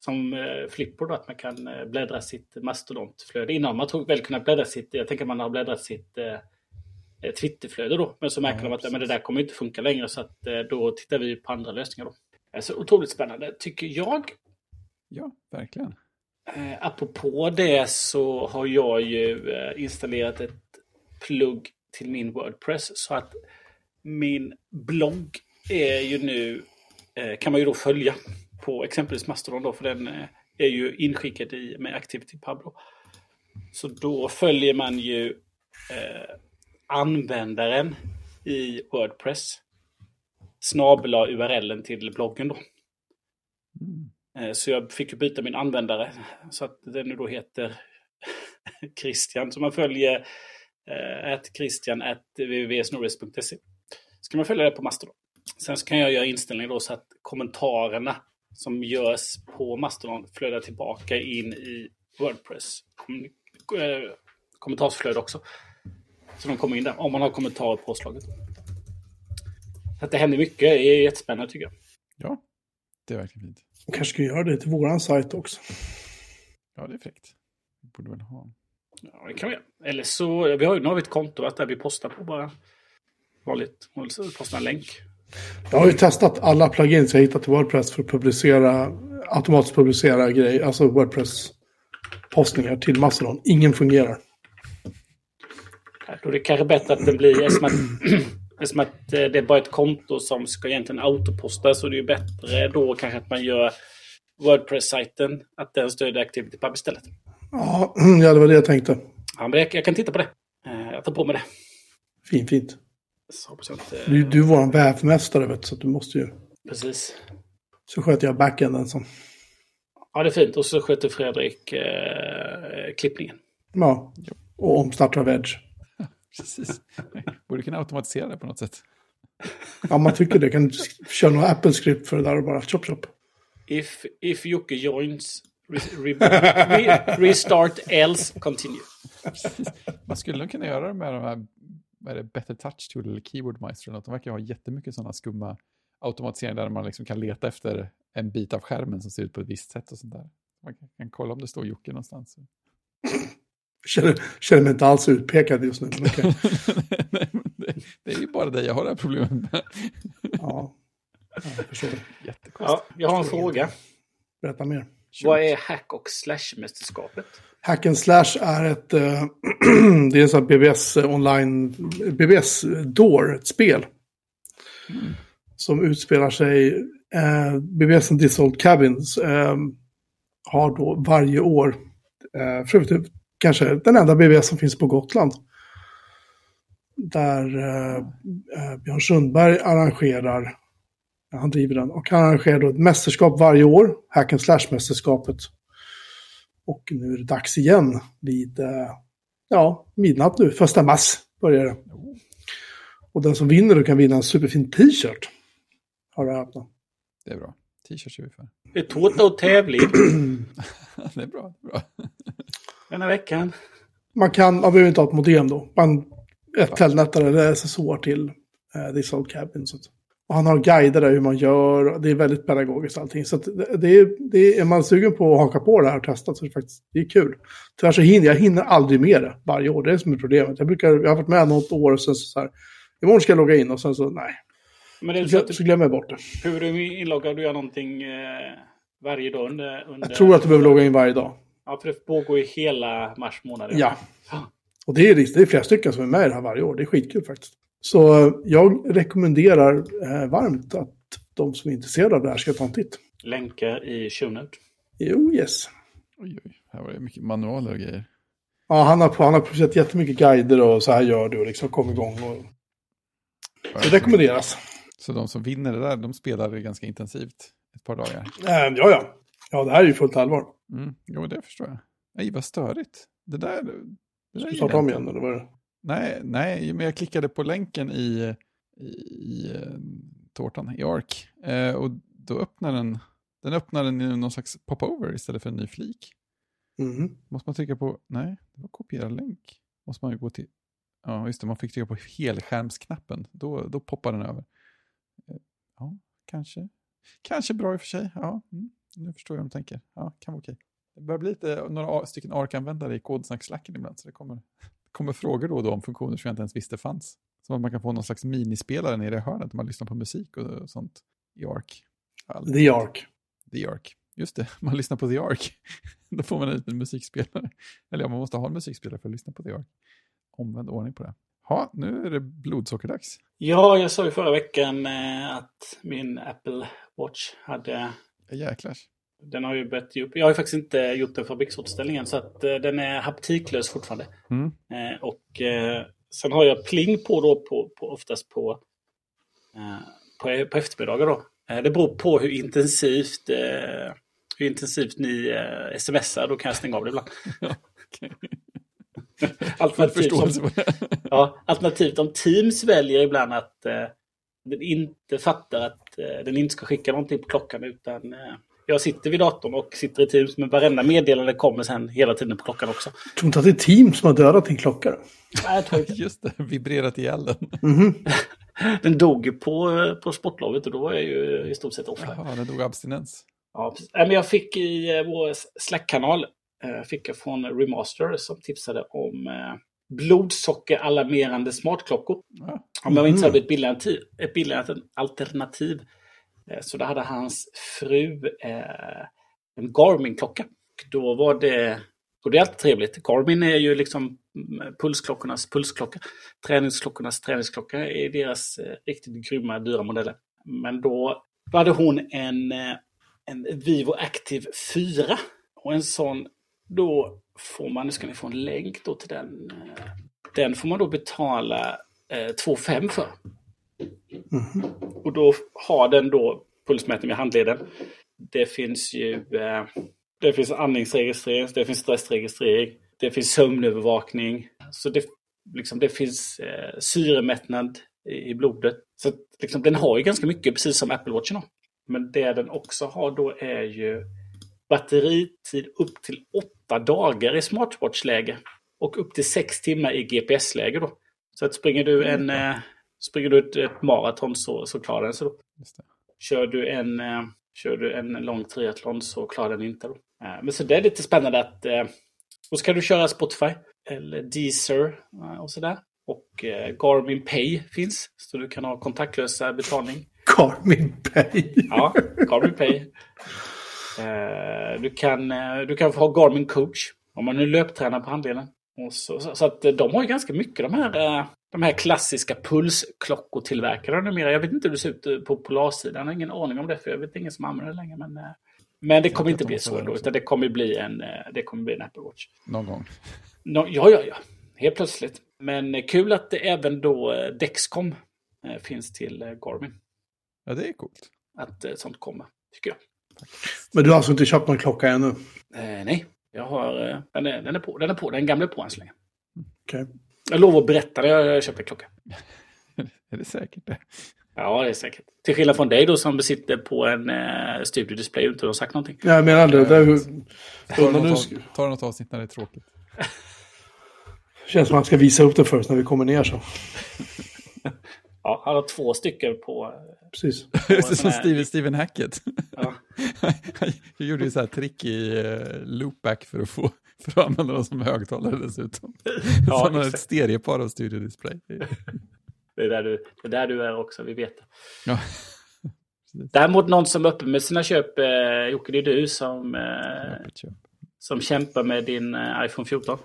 som Flipper då, att man kan bläddra sitt mastodontflöde. Innan man tog väl kunnat bläddra sitt, jag tänker man har bläddrat sitt eh, Twitterflöde då. Men så märker Ja, de att ja, men det precis. där kommer inte funka längre så att då tittar vi på andra lösningar då. Så otroligt spännande tycker jag. Ja, verkligen. Eh, apropå det så har jag ju installerat ett plugg till min Wordpress så att min blogg är ju nu, eh, kan man ju då följa på exempelvis Mastodon då, för den eh, är ju inskickad i, med ActivityPub. Då. Så då följer man ju eh, användaren i Wordpress snabela URLen till bloggen då. Mm. Eh, Så jag fick ju byta min användare så att den nu då heter Christian. Så man följer eh, att Christian at www.snorris.se. Ska man följa det på Mastodon. Sen så kan jag göra inställningar då så att kommentarerna som görs på Mastodon flödar tillbaka in i Wordpress kom, eh, kommentarsflöde också. Så de kommer in där om man har kommentarer på påslaget. Så att det händer mycket. Det är jättespännande tycker jag. Ja, det är verkligen fint. Och kanske ska göra det till våran sajt också. Ja, det är fräckt. Vi borde väl ha. Ja, det kan vi göra. Eller så, vi har nu har vi ett konto att där vi postar på bara vanligt, postar en länk. Jag har ju testat alla plugins jag hittat till Wordpress för att publicera, automatiskt publicera grejer, alltså Wordpress-postningar till Mastodon. Ingen fungerar. Då är det kanske bättre att det blir, eftersom att, eftersom att eh, det är bara ett konto som ska egentligen autoposta så det är ju bättre då kanske att man gör Wordpress-sajten, att den stödjer ActivityPub istället. Ja, det var det jag tänkte. Ja, men jag, jag kan titta på det. Eh, Jag tar på mig det. Fint, fint. Så hoppas jag inte... Du, du är våran vävmästare, vet du, så att du måste ju... Precis. Så sköter jag backenden som... Ja, det är fint. Och så sköter Fredrik eh, klippningen. Ja, och omstartar av Edge. Precis. Borde kunna automatisera det på något sätt. Ja, man tycker det. Kan köra några Apple-skript för det där och bara chop chop. If, if Jocke joins, re, re, re, restart, else, continue. Man skulle nog kunna göra det med de här, vad är det, Better Touch Tool eller Keyboard Maestro. eller något. De verkar ha jättemycket sådana skumma automatiseringar där man liksom kan leta efter en bit av skärmen som ser ut på ett visst sätt och sånt där. Man kan, kolla om det står Jocke någonstans. Känner, känner mig inte alls utpekad just nu. Okej. Nej, men det, det är ju bara det jag har det här problemet med. Ja, Ja, jag förstår. Jättekonstigt. Ja, jag har en fråga. Berätta mer. Vad är hack och slash-mästerskapet? Hack and Slash är ett, eh, det är en sån här BBS online, BBS Door, ett spel. Som utspelar sig, eh, BBS and Dissolved Cabins. Eh, har då varje år, eh, för övrigt kanske den enda BBS som finns på Gotland, där eh, eh, Björn Sundberg arrangerar, han driver den, och han arrangerar då ett mästerskap varje år, Hack and Slash-mästerskapet. Och nu är det dags igen vid, eh, ja, midnatt nu, första mars börjar det. Och den som vinner då kan vinna en superfin t-shirt. Har jag öppnat. Det är bra. T-shirts är vi för. Det är tårta och tävling det är bra. Det är bra. denna veckan. Man kan, man behöver inte ha ett modem då. Man, ett telnet eller SSH till eh, This Old Cabin. Så att, och han har guider där hur man gör. Det är väldigt pedagogiskt allting. Så det, är, det är, är man sugen på att haka på det här och testa så är det faktiskt det är kul. Tyvärr så hinner jag hinner aldrig med det varje år. Det är det som är problemet. Jag, brukar, jag har varit med något år och sen så, så här. Imorgon ska jag logga in och sen så nej. Men det är så Så, så glömmer jag bort det. hur du är inloggad, du gör någonting eh, varje dag under, under... Jag tror att du behöver logga in varje dag. Ja, för det pågår ju hela mars månad. Ja. Och det är, det är flera stycken som är med i det här varje år. Det är skitkul faktiskt. Så jag rekommenderar eh, varmt att de som är intresserade av det här ska ta en titt. Länkar i show note. Jo, yes. Oj, oj. Här var det mycket manualer och grejer. Ja, han har, han har producerat jättemycket guider och så här gör du och liksom kom igång. Och... Det rekommenderas. Så de som vinner det där, de spelar det ganska intensivt ett par dagar. Eh, ja, ja. Ja, det här är ju fullt allvar. Mm. Jo, det förstår jag. Nej, vad störigt. Det där... Det där Ska vi starta om igen eller vad är det? Nej, nej, men jag klickade på länken i, i, i eh, tårtan, i ARK. Eh, och då öppnar den, den öppnar den i någon slags popover istället för en ny flik. Mhm. Måste man trycka på, nej, det var kopiera länk. Måste man gå till, ja just det, man fick trycka på helskärmsknappen. Då, då poppar den över. Eh, Ja, kanske. Kanske bra i och för sig. Ja, mm, nu förstår jag hur de tänker. Ja, kan vara okej. Det börjar bli lite, några stycken ARK-användare i kodsnackslacken ibland, så det kommer, kommer frågor då och då om funktioner som jag inte ens visste fanns. Som att man kan få någon slags minispelare nere i hörnet när man lyssnar på musik och, och sånt i ARK. The Ark. The Ark. Just det, man lyssnar på The Ark. Då får man en liten musikspelare. Eller ja, man måste ha en musikspelare för att lyssna på The Ark. Omvänd ordning på det. Ja, nu är det blodsockerdags. Ja, jag sa ju förra veckan eh, att min Apple Watch hade... Ja, Jäklars. Den har ju börjat ge upp. Jag har ju faktiskt inte gjort en fabriksåterställning än, så att eh, den är haptiklös fortfarande. Mm. Eh, och eh, sen har jag pling på då, på, på, oftast på, på, på eftermiddagar då. Det beror på hur intensivt, hur intensivt ni eh, smsar, då kan jag stänga av det ibland. Alternativt, det. ja, alternativt om Teams väljer ibland att eh, den inte fattar att eh, den inte ska skicka någonting på klockan utan eh, jag sitter vid datorn och sitter i Teams men varenda meddelande kommer sen hela tiden på klockan också. Tror inte att det är team som har dödat din klocka? då? Nej, jag tror inte. Just det, vibrerat ihjäl den. Mhm. Den dog på, på sportlovet och då var jag ju i stort sett offline. Jaha, den dog abstinens. Ja, men jag fick i eh, vår Slack-kanal eh, fick jag från Remaster som tipsade om eh, blodsockeralamerande smartklockor. Ja, Om jag inte Mhm. hade ett billigare, alternativ- Eh, så då hade hans fru eh, en Garmin-klocka. Och Då var det, och det är alltid trevligt. Garmin är ju liksom mm, pulsklockornas pulsklocka. Träningsklockornas träningsklocka är deras eh, riktigt grymma, dyra modeller. Men då, då hade hon en, eh, en Vivo Active 4. Och en sån, då får man, nu ska ni få en länk då till den. Eh, den får man då betala eh, 2 5 för. Mhm. Och då har den då pulsmätning med handleden. Det finns ju eh, det finns andningsregistrering, det finns stressregistrering, det finns sömnövervakning. Så det, liksom, det finns eh, syremättnad i, i blodet. Så att, liksom, den har ju ganska mycket, precis som Apple Watchen har. Men det den också har då är ju batteritid upp till åtta dagar i smartwatch-läge. Och upp till sex timmar i GPS-läge då. Så att springer du en, eh, springer du ett, ett maraton så, så klarar den sig då. Kör du en, eh, kör du en lång triathlon så klarar den inte. Då. Eh, men så det är lite spännande att... Eh, och så kan du köra Spotify eller Deezer eh, och sådär. Och eh, Garmin Pay finns, så du kan ha kontaktlösa betalning. Garmin Pay. Ja, Garmin Pay. Eh, du, kan, eh, du kan få ha Garmin Coach om man är löptränare på handleden. Och så, så, så att eh, de har ju ganska mycket de här, eh, de här klassiska pulsklockotillverkarna numera. Jag vet inte hur det ser ut eh, på Polarsidan. Jag har ingen aning om det för jag vet ingen som använder det längre. Men, eh, Men det kommer inte bli så då, utan det kommer bli en, eh, det kommer bli en Apple Watch. Någon gång. No, ja, ja, ja. Helt plötsligt. Men kul att det även då Dexcom finns till Garmin. Ja, det är coolt. Att sånt kommer, tycker jag. Men du har alltså inte köpt någon klocka ännu? Eh, nej, jag har, den, är, den är på. Den är på. Den gamla är på än så länge. Okay. Jag lovar att berätta när jag köpte klocka. är det säkert det? Ja, det är säkert. Till skillnad från dig då som besitter på en eh, studiodisplay utan att ha sagt någonting. Ja, jag menar det. det är, ta, något, ta något avsnitt när det är tråkigt. Känns som att man ska visa upp det först när vi kommer ner så. ja, han har två stycken på... Precis. På som Steven, Steven Hackett. Ja. Jag gjorde ju så här trick i uh, loopback för att få för att använda dem som högtalare dessutom. Ja, har ett stereopar av studiodisplay. Det är där du, det är, där du är också, vi vet det. Ja. Däremot någon som är uppe med sina köp, eh, Jocke, det är du som, eh, som kämpar med din eh, iPhone 14. Um,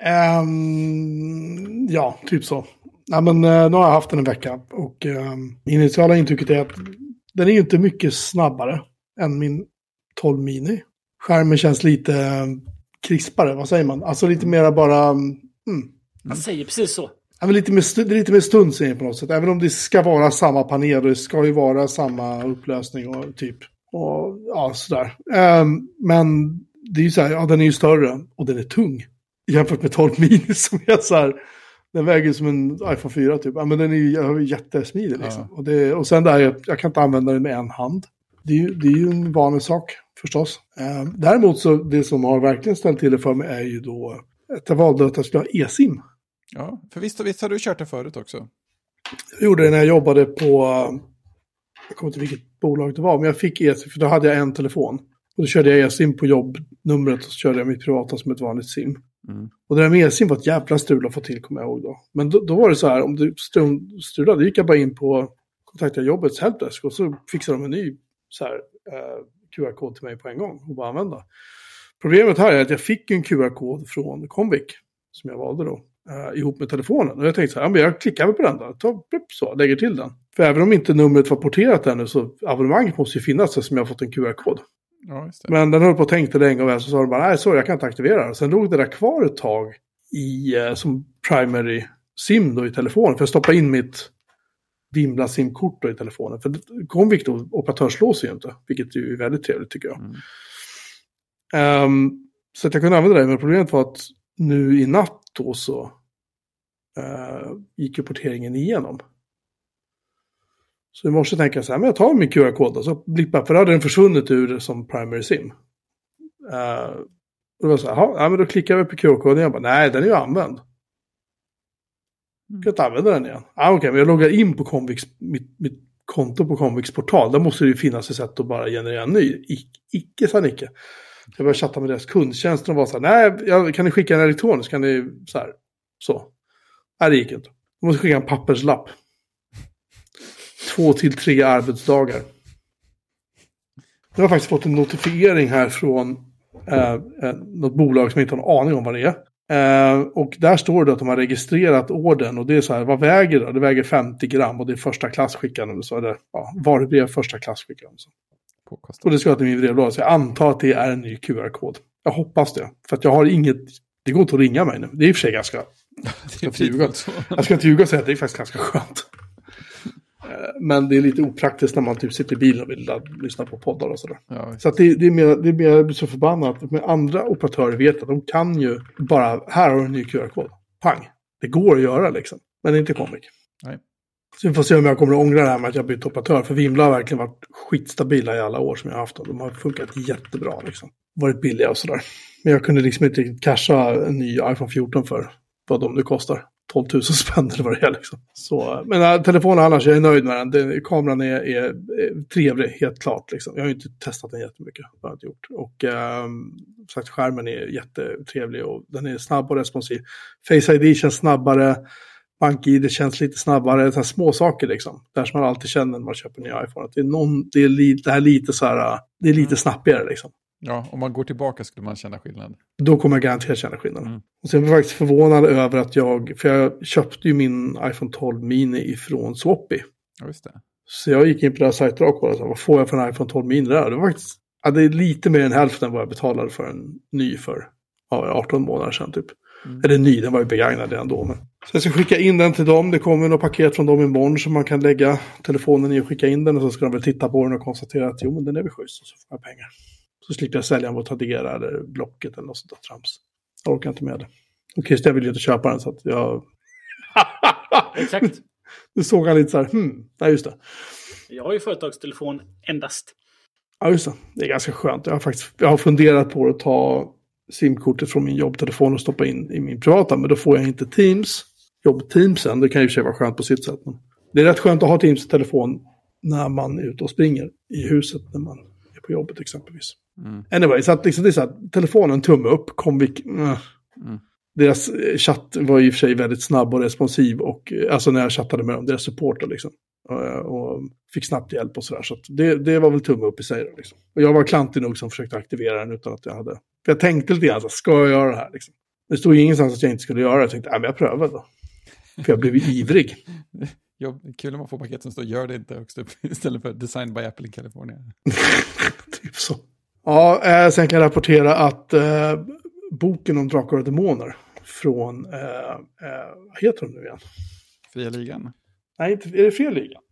ehm, ja, typ så. Ja, men, eh, nu har jag haft den en vecka och eh, initiala intrycket är att den är ju inte mycket snabbare än min 12 mini. Skärmen känns lite krispare, vad säger man? Alltså lite mera bara... Mm. Man säger precis så. Ja, lite mer, det är lite mer stund på något sätt. Även om det ska vara samma panel och det ska ju vara samma upplösning och typ. Och ja, sådär. Um, men det är ju så här, ja den är ju större och den är tung. Jämfört med 12 mini som är så här. Den väger som en iPhone 4 typ. Ja, men den är ju jättesmidig liksom. Ja. Och, det, och sen där, jag, jag kan inte använda den med en hand. Det är, ju, det är ju en vanlig sak förstås. Eh, däremot så det som har verkligen ställt till det för mig är ju då att jag valde att jag skulle ha e-sim. Ja, för visst, visst har du kört det förut också? Jag gjorde det när jag jobbade på, jag kommer inte vilket bolag det var, men jag fick e-sim, för då hade jag en telefon. Och då körde jag e-sim på jobbnumret och så körde jag mitt privata som ett vanligt sim. Mm. Och det där med e-sim var ett jävla strul att få till, kommer jag ihåg då. Men då, då var det så här, om du strulade, gick jag bara in på kontakta jobbets helpdesk och så fixade de en ny så här, eh, QR-kod till mig på en gång och bara använda. Problemet här är att jag fick en QR-kod från Comviq som jag valde då uh, ihop med telefonen. Och jag tänkte så här, ja, men jag klickar väl på den då, tar, så, lägger till den. För även om inte numret var porterat ännu så abonnemanget måste ju finnas eftersom jag har fått en QR-kod. Ja, men den höll på och tänkte länge och väl så sa de bara, nej sorry jag kan inte aktivera den. Sen låg det där kvar ett tag i, uh, som primary sim då i telefonen. För jag stoppade in mitt Vimla simkort i telefonen. För Comviq då operatörslåser ju inte, vilket ju är väldigt trevligt tycker jag. Mm. Um, så att jag kunde använda det, men problemet var att nu i natt då så uh, gick ju porteringen igenom. Så i morse tänkte jag så här, men jag tar min QR-kod och så blippar, för då hade den försvunnit ur som primary sim. Uh, och då var så här, ja, men då klickar jag på QR-koden och jag bara, nej den är ju använd. Mm. Jag kan inte använda den igen. Ah, Okej, okay, men jag loggar in på Convix, mitt, mitt konto på Convix portal. Där måste det ju finnas ett sätt att bara generera en ny. I, icke sa Nicke. Jag började chatta med deras kundtjänst och var så här, nej, kan ni skicka en elektronisk? Kan ni så här, så. Nej, det gick inte. Jag måste skicka en papperslapp. Två till tre arbetsdagar. Jag har faktiskt fått en notifiering här från eh, eh något bolag som jag inte har en aning om vad det är. Eh, och där står det att de har registrerat orden och det är så här, vad väger det? Det väger 50 gram och det är första klass skickande. Så, eller ja, varubrev första klass skickande. Så. Och det ska till min brevlåda, så jag antar att det är en ny QR-kod. Jag hoppas det, för att jag har inget, det går inte att ringa mig nu. Det är i och för sig ganska, jag ska inte ljuga, jag ska inte ljuga och säga att det är faktiskt ganska skönt. Eh, men det är lite opraktiskt när man typ sitter i bilen och vill lyssna på poddar och sådär. Ja, så det, det, är mer, det är mer, jag blir så förbannad med andra operatörer vet att de kan ju bara, här har du en ny QR-kod. Pang! Det går att göra liksom. Men det är inte Comic. Nej. Så vi får se om jag kommer att ångra det här med att jag bytt operatör. För Vimla har verkligen varit skitstabila i alla år som jag har haft dem. De har funkat jättebra liksom. Varit billiga och sådär. Men jag kunde liksom inte casha en ny iPhone 14 för vad de nu kostar. 12 000 spänn eller vad det är. Liksom. Så, men äh, telefonen annars, jag är nöjd med den. den kameran är, är, är, trevlig, helt klart. Liksom. Jag har ju inte testat den jättemycket. Jag inte gjort. Och äh, sagt, skärmen är jättetrevlig och den är snabb och responsiv. Face ID känns snabbare. BankID känns lite snabbare. Så små saker liksom. Där som man alltid känner när man köper en ny iPhone. Det, är någon, det, är li, det här lite så här, det är lite mm. snabbigare liksom. Ja, om man går tillbaka skulle man känna skillnad. Då kommer jag garanterat känna skillnad. Mm. Och sen var jag faktiskt förvånad över att jag, för jag köpte ju min iPhone 12 Mini ifrån Swappy. Ja, just det. Så jag gick in på deras sajter och kollade, vad får jag för en iPhone 12 Mini där? Det var faktiskt Ja, det är lite mer än hälften vad jag betalade för en ny för ja, 18 månader sedan typ. Mm. Eller ny, den var ju begagnad redan då. Men. Så jag ska skicka in den till dem. Det kommer något paket från dem imorgon som man kan lägga telefonen i och skicka in den. Och så ska de väl titta på den och konstatera att jo, men den är väl schysst. Och så får jag pengar. Så slipper jag sälja Tradera eller Blocket eller något sånt där trams. Jag orkar inte med det. Och Christian vill ju inte köpa den så att jag... Exakt. Nu såg han lite så här, hmm, nej just det. Jag har ju företagstelefon endast. Ja, just det. Det är ganska skönt. Jag har faktiskt jag har funderat på att ta simkortet från min jobbtelefon och stoppa in i min privata. Men då får jag inte Teams, jobbteamsen. Det kan ju i och för sig vara skönt på sitt sätt. Men det är rätt skönt att ha Teams telefon när man är ute och springer i huset när man på jobbet exempelvis. Mm. Anyway, så att liksom, det är så att telefonen tumme upp, kom vi... Äh. Mm. Deras eh, chatt var i och för sig väldigt snabb och responsiv, och, eh, alltså när jag chattade med dem, deras supporter liksom. Och, och fick snabbt hjälp och sådär. Så, så det, det var väl tumme upp i sig. Då, liksom. Och jag var klantig nog som försökte aktivera den utan att jag hade... För jag tänkte lite grann, ska jag göra det här? Liksom. Det stod ingenstans att jag inte skulle göra det. Jag tänkte, ja men jag prövar då. För jag blev ivrig. Jo, kul om man får paket som står gör det inte högst upp istället för design by Apple i Kalifornien. typ så. Ja, eh, sen kan jag rapportera att eh, boken om Drakar och Demoner från, eh, eh, vad heter de nu igen? Fria Ligan? Nej, inte, är det Fria Ligan?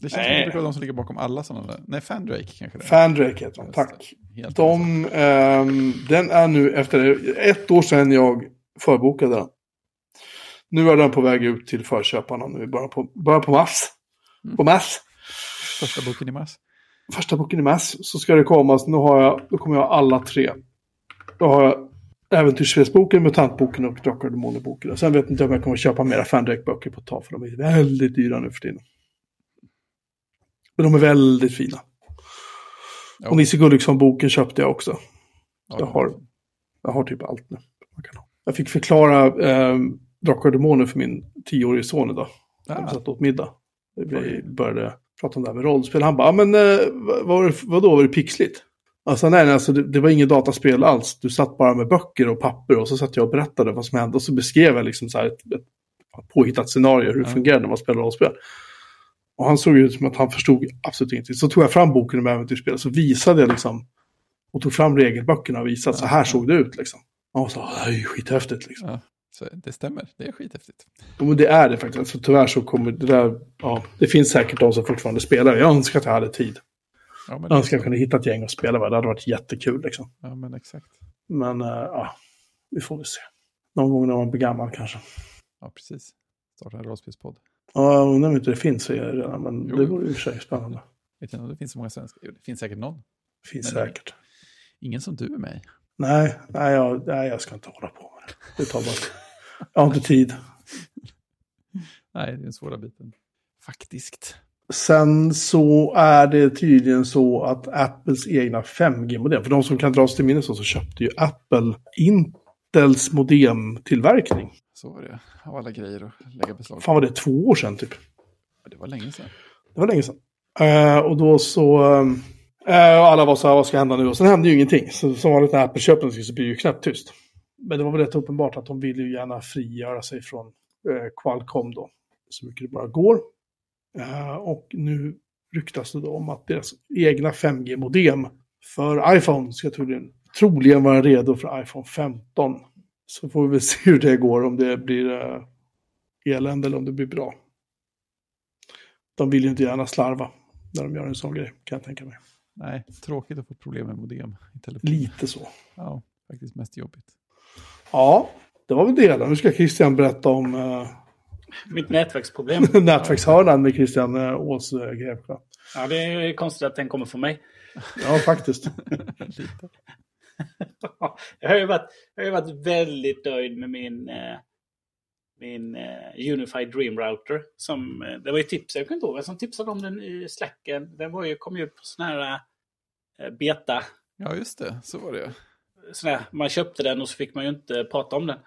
Det känns Nej. som att de som ligger bakom alla sådana där. Nej, Fandrake kanske det Fandrake heter de, tack. De, um, den är nu efter ett år sedan jag förbokade den. Nu är den på väg ut till förköparna nu, bara på, bara på mars. Mm. På mars. Första boken i mars. Första boken i mars så ska det komma, så nu har jag, då kommer jag ha alla tre. Då har jag Äventyrsspelsboken, Mutantboken och Drakar och Demoner-boken. Sen vet inte om jag kommer att köpa mera Fandrake-böcker på ett tag, för de är väldigt dyra nu för tiden. Men de är väldigt fina. Och Nisse Gulliksson-boken köpte jag också. Ja, jag, har, jag har typ allt nu. Jag fick förklara eh, Drakar och Demoner för min tioårige son idag. Ja. Vi satt åt middag. Vi började prata om det här med rollspel. Han bara, men eh, vad, vadå, var det pixligt? Alltså nej, alltså, det, det, var inget dataspel alls. Du satt bara med böcker och papper och så satt jag och berättade vad som hände. Och så beskrev jag liksom så här ett, ett påhittat scenario, hur det fungerade när man spelar rollspel. Och han såg ut som att han förstod absolut ingenting. Så tog jag fram boken om äventyrsspel och så visade jag liksom. Och tog fram regelböckerna och visade så här såg det ut liksom. Och så, det är ju skithäftigt liksom. Så det stämmer, det är skithäftigt. Men det är det faktiskt. Alltså, tyvärr så kommer det där, ja, det finns säkert de som fortfarande spelar. Jag önskar att jag hade tid. Ja, jag önskar att jag kunde hitta ett gäng och spela med. Det hade varit jättekul liksom. Ja, men exakt. Men, uh, ja, vi får väl se. Någon gång när man blir gammal kanske. Ja, precis. Starta en rollspelspodd. Ja, jag undrar om inte det finns redan, men jo. det vore ju för sig spännande. Vet inte om det finns så många svenskar. Jo, det finns säkert någon. Det finns men säkert. Ingen som du är mig. Nej, nej jag, nej, jag ska inte hålla på med det. Det tar bara... jag har inte tid. nej, det är den svåra biten. Faktiskt. Sen så är det tydligen så att Apples egna 5G-modem, för de som kan dras till minnes så köpte ju Apple Intels modemtillverkning. Så var det, av alla grejer att lägga beslag Fan var det två år sedan typ? Det var länge sedan. Det var länge sedan. Uh, och då så, Eh, och alla var så här, vad ska hända nu? Och sen hände ju ingenting. Så som vanligt när Apple köper så blir det ju knappt tyst. Men det var väl rätt uppenbart att de ville ju gärna frigöra sig från eh, Qualcomm då. Så mycket det bara går. Eh, och nu ryktas det då om att deras egna 5G-modem för iPhone ska troligen, troligen vara redo för iPhone 15. Så får vi väl se hur det går, om det blir eh, elände eller om det blir bra. De vill ju inte gärna slarva när de gör en sån grej, kan jag tänka mig. Nej, tråkigt att få problem med modem i telefon. Lite så. Ja, faktiskt mest jobbigt. Ja, det var väl det. Nu ska Christian berätta om uh, mitt nätverksproblem. Nätverkshörnan med Christian eh, Ås eh, Grävsjö. Ja, det är konstigt att den kommer från mig. Ja, faktiskt. jag, har ju varit, jag har ju varit väldigt nöjd med min, eh, min Unified Dream Router. Som, det var ju tips, jag kommer inte ihåg vem som tipsade om den i Slacken. Den var ju, kom ju på sån här beta. Ja, just det. Så var det. Sån här, man köpte den och så fick man ju inte prata om den.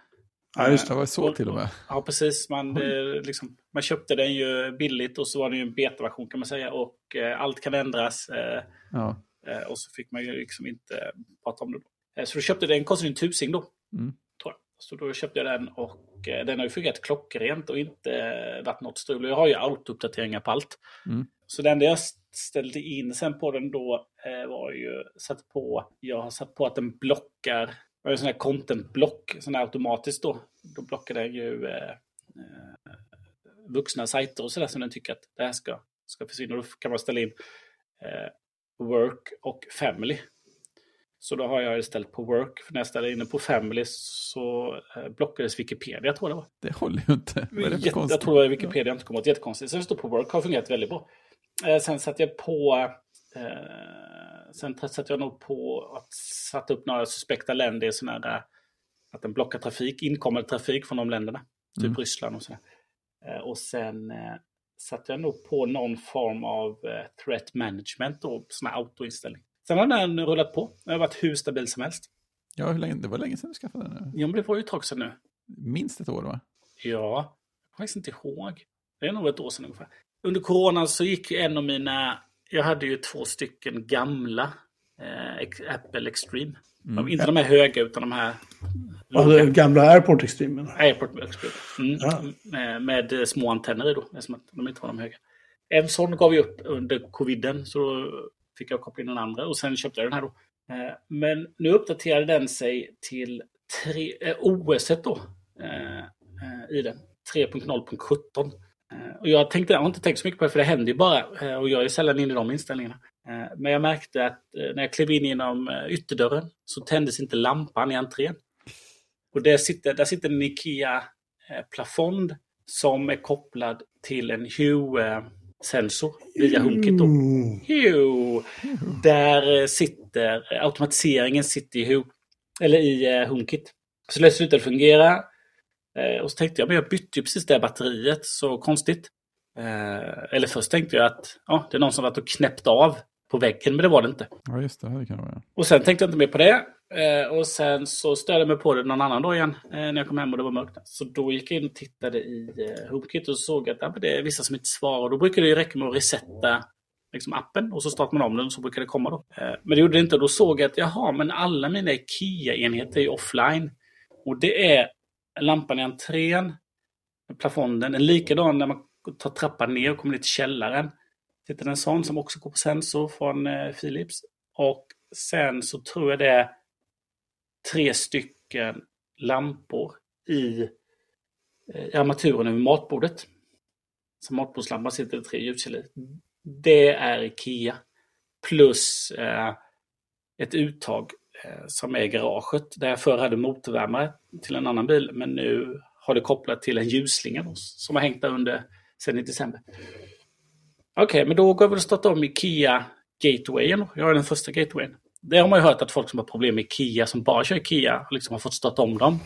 Ja, just det. Det var så till och med. Ja, precis. Man, eh, liksom, man köpte den ju billigt och så var det ju en betaversion kan man säga. Och eh, allt kan ändras. Eh, ja. Eh, och så fick man ju liksom inte prata om det. Då. Eh, så då köpte den, kostade en tusing då. Mm. Tror jag. Så då köpte jag den och eh, den har ju fungerat klockrent och inte varit något strul. Jag har ju auto-uppdateringar på allt. Mm. Så det enda jag ställde in sen på den då eh, var ju satt på, jag har satt på att den blockar, har en sån här content-block, sån här automatiskt då. Då blockar den ju eh, eh, vuxna sajter och sådär som den tycker att det här ska, ska försvinna. Då kan man ställa in eh, work och family. Så då har jag ställt på work. För när jag ställer in den på family så eh, blockades Wikipedia, tror jag det var. Det håller ju inte. Vad är det Jätte, jag tror det var Wikipedia, jag inte kommer åt. Jättekonstigt. Sen står på work, har fungerat väldigt bra. Eh, sen satte jag på... Eh, sen satte jag nog på att sätta upp några suspekta länder i sån här... eh, Att den blockar trafik, inkommande trafik från de länderna. Typ Mm. Ryssland och sådär. Och sen satte jag nog på någon form av threat management och sån här autoinställning. Sen har den rullat på. Den har varit hur stabil som helst. Ja, hur länge, det var länge sedan du skaffade den. nu. Ja, men det var ju ett tag sedan nu. Minst ett år, va? Ja, jag kommer faktiskt inte ihåg. Det är nog ett år sedan ungefär. Under coronan så gick en av mina... Jag hade ju två stycken gamla eh, Apple Extreme. De, inte de här höga utan de här Alltså, gamla Airport Extreme. jag. Airport Extreme. Mm. Ja. Med, eh, små antenner i då, eftersom att de inte var de höga. En sån gav vi upp under coviden, så då fick jag koppla in den andra och sen köpte jag den här då. Eh, Men nu uppdaterade den sig till tre, eh, OS då eh, eh, i den. 3.0.17. Och jag, tänkte, jag har inte tänkt så mycket på det, för det händer ju bara. eh, Och jag är sällan inne i de inställningarna. Eh, Men jag märkte att eh, när jag klev in genom ytterdörren så tändes inte lampan i entrén. Och där sitter, där sitter en IKEA-plafond som är kopplad till en Hue-sensor via HomeKit. Då. Hue! Där sitter, automatiseringen sitter i, Hue, eller i HomeKit. Så det slutade fungera. Eh, Och så tänkte jag, men jag bytte ju precis det batteriet, så konstigt. Eh, Eller först tänkte jag att ja, det är någon som varit och knäppt av på väggen, men det var det inte. Ja, just det. Det kan det vara. Och sen tänkte jag inte mer på det. Eh, och sen så störde jag mig på det någon annan dag igen när jag kom hem och det var mörkt. Så då gick jag in och tittade i eh, HomeKit och såg att ja, det är vissa som inte svarar. Då brukar det ju räcka med att resetta liksom, appen och så startar man om den och så brukar det komma då. Men det gjorde det inte. Då såg jag att jaha, men alla mina IKEA-enheter är offline. Och det är lampan i entrén, plafonden, en likadan när man tar trappan ner och kommer ner till källaren. Sitter en sån som också går på sensor från eh, Philips. Och sen så tror jag det är tre stycken lampor i, eh, i armaturen över matbordet. Så matbordslampan sitter det tre ljuskällor i. Det är IKEA. Plus eh, ett uttag Eh, som är i garaget. Där jag förr hade motorvärmare till en annan bil. Men nu har det kopplat till en ljusslinga som har hängt där under sedan i december. Okej, men då går vi och starta om Ikea Gatewayen. Jag är den första gatewayen. Det har man ju hört att folk som har problem med Ikea, som bara kör Ikea, liksom har fått starta om dem.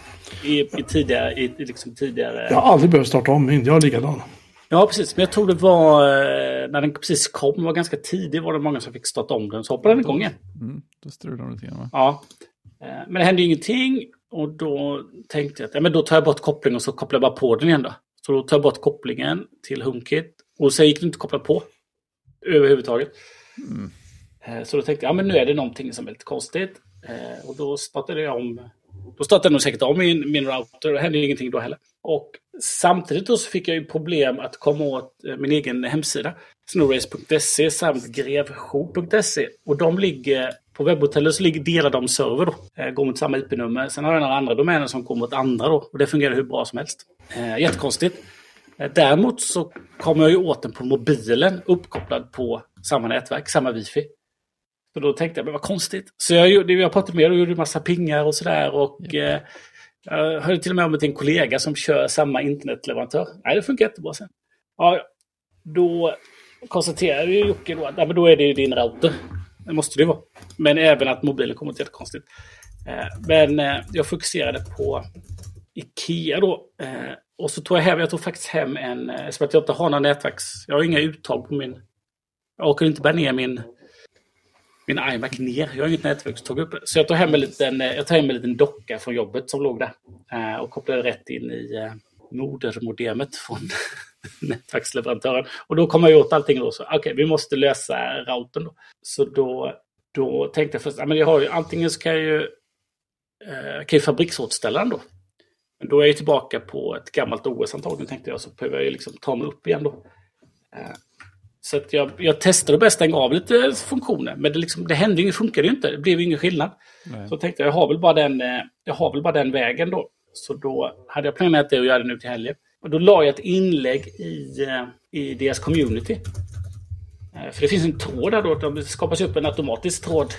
I, i tidigare... I liksom tidigare... Jag har aldrig behövt starta om min. Jag är likadan. Ja, precis. Men jag tror det var eh, när den precis kom, var ganska tidig, var det många som fick starta om den. Så hoppade den igång igen. Mm, då strular de lite grann, va? Ja. Eh, Men det hände ju ingenting. Och då tänkte jag att ja, men då tar jag bort kopplingen och så kopplar jag bara på den igen. Då. Så då tar jag bort kopplingen till HomeKit. Och sen gick det inte att koppla på. Överhuvudtaget. Mm. Eh, Så då tänkte jag, ja men nu är det någonting som är lite konstigt. Och då startade jag om. Då startade jag nog säkert om min, min router. Det hände ju ingenting då heller. Och samtidigt då så fick jag ju problem att komma åt eh, min egen hemsida. Snowrace.se samt grevjour.se. Och de ligger på webbhotellet så ligger delar de server då. Eh, går mot samma IP-nummer. Sen har jag några andra domäner som går mot andra då. Och det fungerar hur bra som helst. Eh, jättekonstigt. Däremot så kommer jag ju åt den på mobilen uppkopplad på samma nätverk, samma wifi. Så då tänkte jag, men vad konstigt. Så jag, gjorde, jag pratade med och gjorde en massa pingar och sådär. Och eh, jag hörde till och med om till en kollega som kör samma internetleverantör. Nej, det funkar jättebra sen. Ja, då konstaterade ju Jocke då att ja, men då är det ju din router. Det måste det vara. Men även att mobilen kommer till jättekonstigt. Eh, men eh, jag fokuserade på Ikea då. Eh, och så tog jag hem, jag tog faktiskt hem en, eh, som att jag inte har några nätverks... Jag har inga uttag på min... Jag orkar inte bära ner min, min iMac ner. Jag har inget nätverkståg uppe. Så jag tar hem en liten, eh, jag tar hem en liten docka från jobbet som låg där. Eh, och kopplade rätt in i eh, modermodemet från nätverksleverantören. Och då kom jag åt allting då. Så okej, vi måste lösa routern då. Så då, då tänkte jag först, ja, men jag har ju, antingen ska jag ju, eh, kan ju fabriksåterställa den då. Men då är jag tillbaka på ett gammalt OS antagligen tänkte jag. Så behöver jag ju liksom ta mig upp igen då. Eh, så att jag, jag testade att börja stänga av lite funktioner. Men det, liksom, det hände ju, funkade ju inte. Det blev ju ingen skillnad. Nej. Så jag tänkte jag har väl bara den, eh, jag har väl bara den vägen då. Så då hade jag planerat det och göra det nu till helgen. Och då la jag ett inlägg i, eh, i deras community. Eh, För det finns en tråd där då. Det skapas upp en automatisk tråd.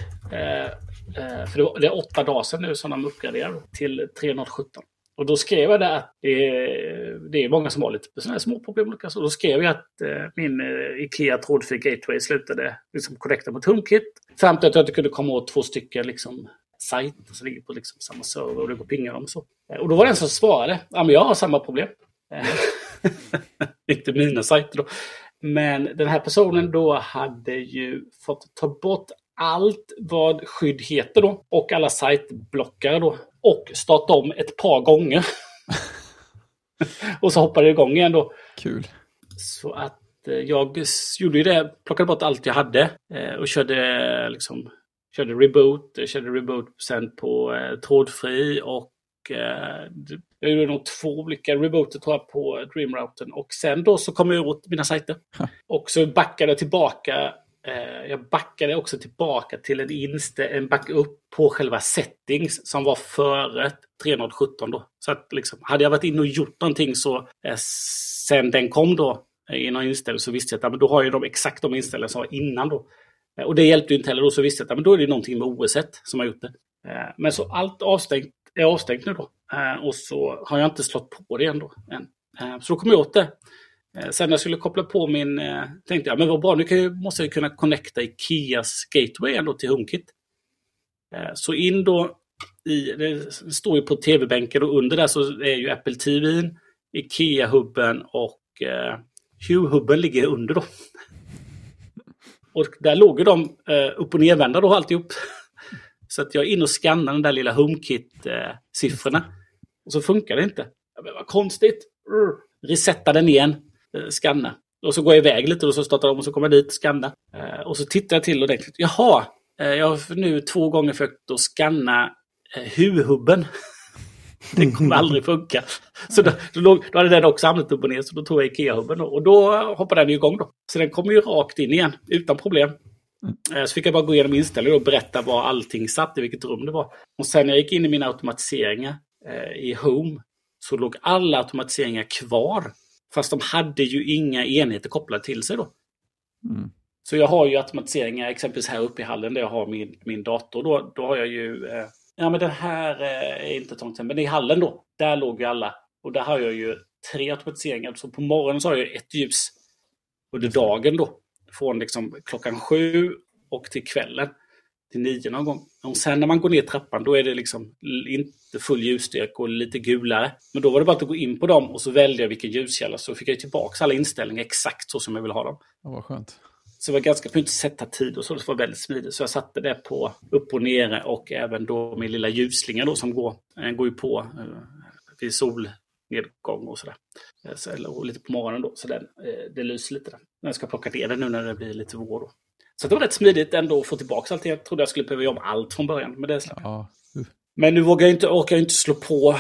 För det är åtta dagar sedan nu som de uppgraderar till 3.17. Och då skrev jag det att det är, det är många som har lite sådana här små problem. Och då skrev jag att eh, min eh, Ikea trådfri gateway slutade liksom connecta mot HomeKit. Fram till att jag inte kunde komma åt två stycken liksom, sajter som ligger på liksom, samma server och det går pingar om så. Eh, och då var det en som svarade, ja men jag har samma problem. Eh, inte mina sajter då. Men den här personen då hade ju fått ta bort allt vad skydd heter då och alla sajtblockare då och starta om ett par gånger. och så hoppade det igång igen då. Kul. Så att eh, jag gjorde ju det, plockade bort allt jag hade eh, och körde eh, liksom körde reboot, jag körde reboot sen på eh, trådfri och eh, jag gjorde nog två olika rebooter tror jag på Dreamroutern och sen då så kom jag åt mina sajter. Och så backade jag tillbaka eh, Eh, jag backade också tillbaka till en, inste, en backup på själva settings som var före 3.17 då. Så att liksom, hade jag varit inne och gjort någonting så eh, sen den kom då eh, i någon inställning så visste jag att ja, men då har jag de exakt de inställningar som var innan då. Eh, och det hjälpte ju inte heller då så visste jag att men då är det någonting med OS som har gjort det. Eh, men så allt avstängt är avstängt nu då. Och så har jag inte slått på det ändå än. Så då kom jag åt det. Eh, sen när jag skulle koppla på min, eh, tänkte jag, men vad bra, nu kan måste jag kunna connecta Ikeas gateway ändå till HomeKit. Eh, så in då i, det står ju på tv-bänken och under där så är ju Apple TV, Ikea-hubben och eh, Hue-hubben ligger under då. Och där låg ju de eh, upp och nervända då alltihop. Så att jag är inne och skannar den där lilla HomeKit-siffrorna. Och så funkar det inte. Jag bara, vad konstigt. Resetta den igen. Eh, skanna. Och så går jag iväg lite och så startar de och så kommer jag dit och skannar. Eh, och så tittar jag till ordentligt. Jaha, eh, jag har nu två gånger försökt att skanna Hu-hubben. Det kommer aldrig funka. Så då, då, låg, då hade den också hamnat upp och ner, så då tog jag Ikea-hubben och då hoppade den igång då. Så den kommer ju rakt in igen, utan problem. Så fick jag bara gå igenom inställningar och berätta var allting satt, i vilket rum det var. Och sen när jag gick in i mina automatiseringar eh, i Home så låg alla automatiseringar kvar. Fast de hade ju inga enheter kopplade till sig då. Mm. Så jag har ju automatiseringar exempelvis här uppe i hallen där jag har min, min dator. Då, då har jag ju... Eh, ja men den här eh, är inte trångt men i hallen då. Där låg ju alla. Och där har jag ju tre automatiseringar. Så på morgonen så har jag ett ljus under dagen då. Från liksom klockan sju och till kvällen. Till nio någon gång. Och sen när man går ner trappan då är det liksom inte full ljusstyrka och lite gulare. Men då var det bara att gå in på dem och så välja vilken ljuskälla. Så fick jag tillbaka alla inställningar exakt så som jag vill ha dem. Ja, vad skönt. Så det var ganska, kunde inte sätta tid och så, det var väldigt smidigt. Så jag satte det på upp och nere och även då min lilla ljusslinga då som går, den går ju på eh, vid solnedgång och sådär. Eh, Så, och lite på morgonen då, så den, eh, det lyser lite där. Men jag ska plocka ner den nu när det blir lite vår då. Så det var rätt smidigt ändå att få tillbaka allt. Jag trodde jag skulle behöva göra om allt från början, men det. Ja. Men nu vågar jag inte, orkar jag inte slå på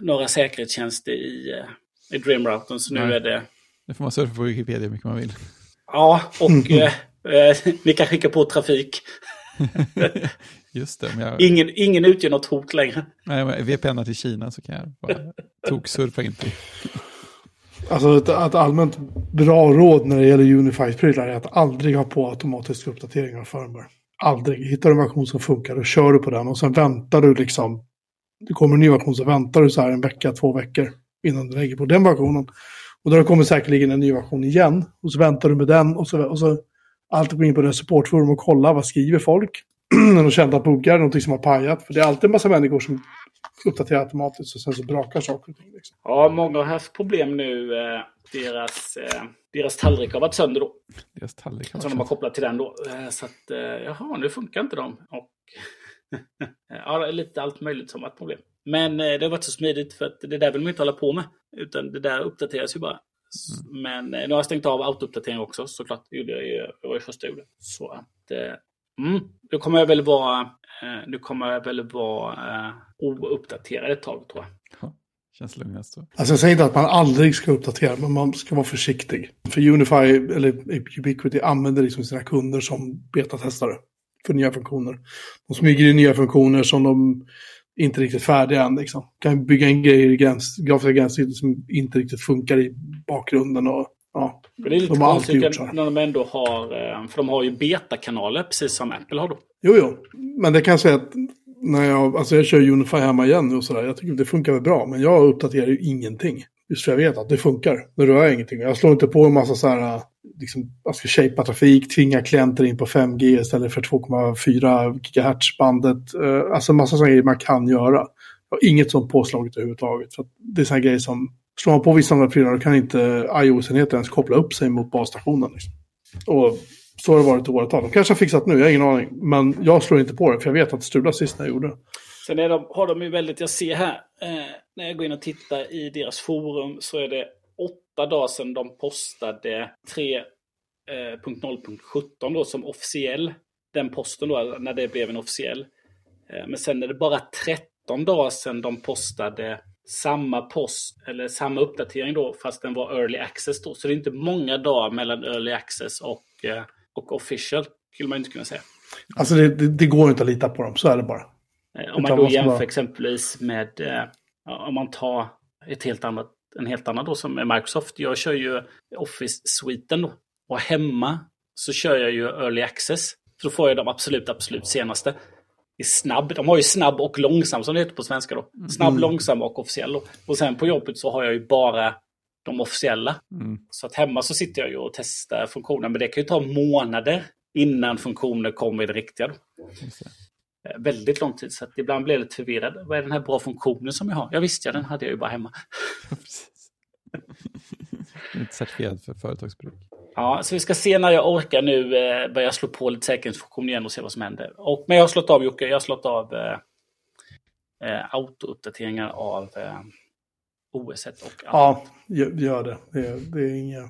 några säkerhetstjänster i, eh, i Dreamroutern, så nu Nej. är det Nu får man surfa på Wikipedia hur mycket man vill. Ja, och eh, eh, vi kan skicka på trafik. Just det, jag Ingen, ingen utgör något hot längre. nej, men VPN till Kina så kan jag bara toksurfa in till. Alltså ett, ett allmänt bra råd när det gäller Unified-prylar är att aldrig ha på automatiska uppdateringar av firmware. Aldrig. Hittar du en version som funkar, då kör du på den och sen väntar du liksom. Det kommer en ny version så väntar du så här en vecka, två veckor innan du lägger på den versionen. Och då kommer säkerligen en ny version igen. Och så väntar du med den och så, och så alltid gå in på den supportforum och kolla vad skriver folk. När de känner att buggar, någonting som har pajat. För det är alltid en massa människor som uppdaterar automatiskt och sen så brakar saker och ting. Liksom. Ja, många har haft problem nu. Eh, deras, eh, deras tallrik har varit sönder då. Deras tallrik Som de har kopplat till den då. Eh, så att, eh, jaha, nu funkar inte de. Och, ja, det är lite allt möjligt som har varit problem. Men det har varit så smidigt för att det där vill man inte hålla på med. Utan det där uppdateras ju bara. S- Men nu har jag stängt av autouppdatering också såklart. Det gjorde jag ju det var ju första jag gjorde. Så att... Mm, då kommer jag väl vara... Eh, nu kommer jag väl vara eh, ouppdaterad ett tag tror jag. Känns lugnast då. Alltså jag säger inte att man aldrig ska uppdatera, men man ska vara försiktig. För Unify, eller Ubiquity, använder liksom sina kunder som betatestare för nya funktioner. De smyger in nya funktioner som de inte riktigt färdiga än. Liksom. Kan bygga in grejer i gräns, grafiska gränssnitt som inte riktigt funkar i bakgrunden. Och, ja, det är lite de har alltid gjort så. när de ändå har, eh, för de har ju betakanaler precis som Apple har då. Jo, jo. Men det kan jag säga att när jag, alltså jag kör Unify hemma igen nu och sådär. Jag tycker det funkar väl bra. Men jag uppdaterar ju ingenting. Just för jag vet att det funkar. Nu rör jag ingenting. Jag slår inte på en massa så här, liksom, jag ska shapea trafik, tvinga klienter in på 5G istället för 2,4 GHz bandet. Eh, Alltså massa sådana grejer man kan göra. Jag har inget sånt påslaget överhuvudtaget. För det är sådana grejer som, slår man på vissa andra prylar kan inte iOS-enheten ens koppla upp sig mot basstationen. Liksom. Och så har det varit i åratal. De kanske har fixat nu, jag har ingen aning. Men jag slår inte på det, för jag vet att det strulade sist när jag gjorde det. Sen är de, har de ju väldigt, jag ser här, eh, när jag går in och tittar i deras forum så är det åtta dagar sedan de postade 3.0.17 eh, då som officiell. Den posten då, när det blev en officiell. Eh, men sen är det bara 13 dagar sedan de postade samma post, eller samma uppdatering då, fast den var early access då. Så det är inte många dagar mellan early access och, eh, och official, skulle man inte kunna säga. Alltså det, det, det går inte att lita på dem, så är det bara. Eh, Om man då jämför vara- exempelvis med, eh, om man tar ett helt annat, en helt annan då som är Microsoft. Jag kör ju Office-sviten då. Och hemma så kör jag ju Early Access. Så då får jag de absolut, absolut senaste. I snabb, de har ju snabb och långsam som det heter på svenska då. Snabb, Mm. långsam och officiell då. Och sen på jobbet så har jag ju bara de officiella. Mm. Så att hemma så sitter jag ju och testar funktionen. Men det kan ju ta månader innan funktioner kommer i det riktiga. Då. Eh, väldigt lång tid. Så att ibland blir jag lite förvirrad. Vad är den här bra funktionen som jag har? Ja visst ja, den hade jag ju bara hemma. Inte certifierad för företagsbruk. Ja, så vi ska se när jag orkar nu eh, börja slå på lite säkerhetsfunktion igen och se vad som händer. Och, men jag har slått av Jocke, jag har slått av eh, eh, autouppdateringar av eh, OS 1 och Ja, gör, det. Det är, det är inga...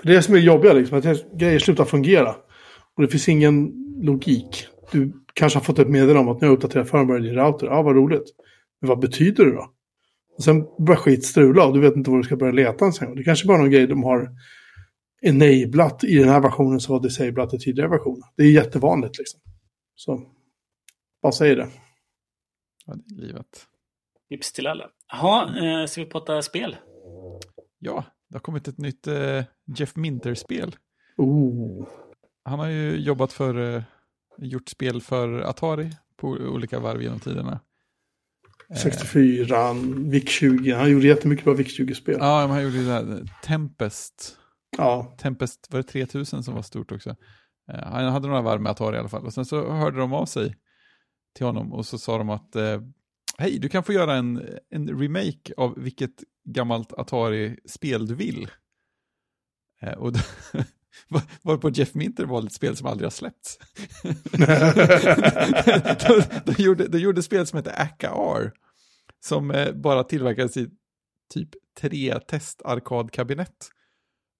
För det är det som är jobbiga, liksom, att grejer slutar fungera. Och det finns ingen logik. Du kanske har fått ett meddelande om att nu har jag uppdaterat firmware i din router. Ja, vad roligt. Men vad betyder det då? Och sen börjar skit strula och du vet inte var du ska börja leta ens en gång. Det kanske bara är någon grej de har enablat i den här versionen som var disablat i tidigare versioner. Det är jättevanligt liksom. Så, bara säg det. Ja, det är livet. Tips till alla. Jaha, eh, ska vi prata spel? Ja, det har kommit ett nytt eh, Jeff Minter-spel. Ooh. Han har ju jobbat för, eh, gjort spel för Atari på olika varv genom tiderna. Eh, 64, VIC 20. Han gjorde jättemycket bra VIC 20-spel. Ja, men han gjorde ju det här Tempest. Ja. Tempest, var det 3000 som var stort också? Eh, han hade några varv med Atari i alla fall. Och sen så hörde de av sig till honom och så sa de att eh, hej, du kan få göra en, en remake av vilket gammalt Atari-spel du vill. Eh, och då, var- varpå Jeff Minter valde ett spel som aldrig har släppts. de, de, gjorde, de gjorde spel som heter Aka-R, som eh, bara tillverkades i typ tre testarkadkabinett.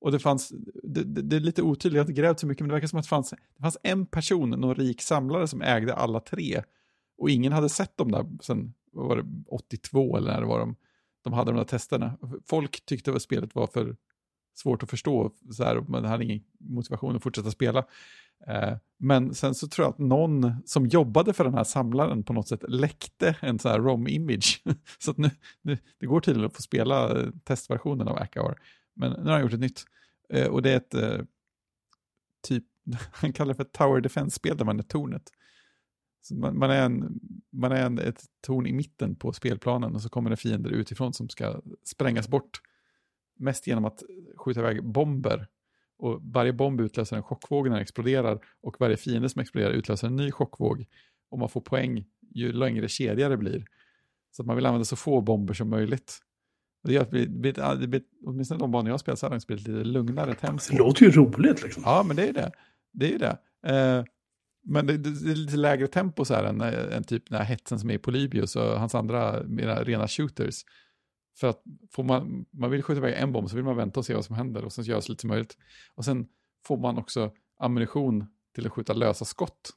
Och det fanns, det, det, det är lite otydligt, jag har inte grävt så mycket, men det verkar som att det fanns, det fanns en person, någon rik samlare som ägde alla tre. Och ingen hade sett dem där sen, var det, 82 eller när det var de, de hade de där testerna. Folk tyckte att spelet var för svårt att förstå, så här, man hade ingen motivation att fortsätta spela. Eh, men sen så tror jag att någon som jobbade för den här samlaren på något sätt läckte en sån här ROM-image. så att nu, nu, det går tydligen att få spela eh, testversionen av Akaar. Men nu har han gjort ett nytt. Eh, och det är ett eh, typ, han kallar det för Tower Defense-spel där man är tornet. Så man, man är, en, man är en, ett torn i mitten på spelplanen och så kommer det fiender utifrån som ska sprängas bort. Mest genom att skjuta iväg bomber. Och varje bomb utlöser en chockvåg när den exploderar och varje fiende som exploderar utlöser en ny chockvåg. Och man får poäng ju längre kedja det blir. Så att man vill använda så få bomber som möjligt. Och det gör att det blir, det blir, åtminstone de banor jag spelar så har det lite lugnare tempo. Det låter ju roligt liksom. Ja, men det är det. Det är ju det. Eh, men det, det, är lite lägre tempo så här än, än typ den här hetsen som är i Polybius och hans andra mera rena shooters. För att får man, man vill skjuta iväg en bomb så vill man vänta och se vad som händer och sen göra så lite som möjligt. Och sen får man också ammunition till att skjuta lösa skott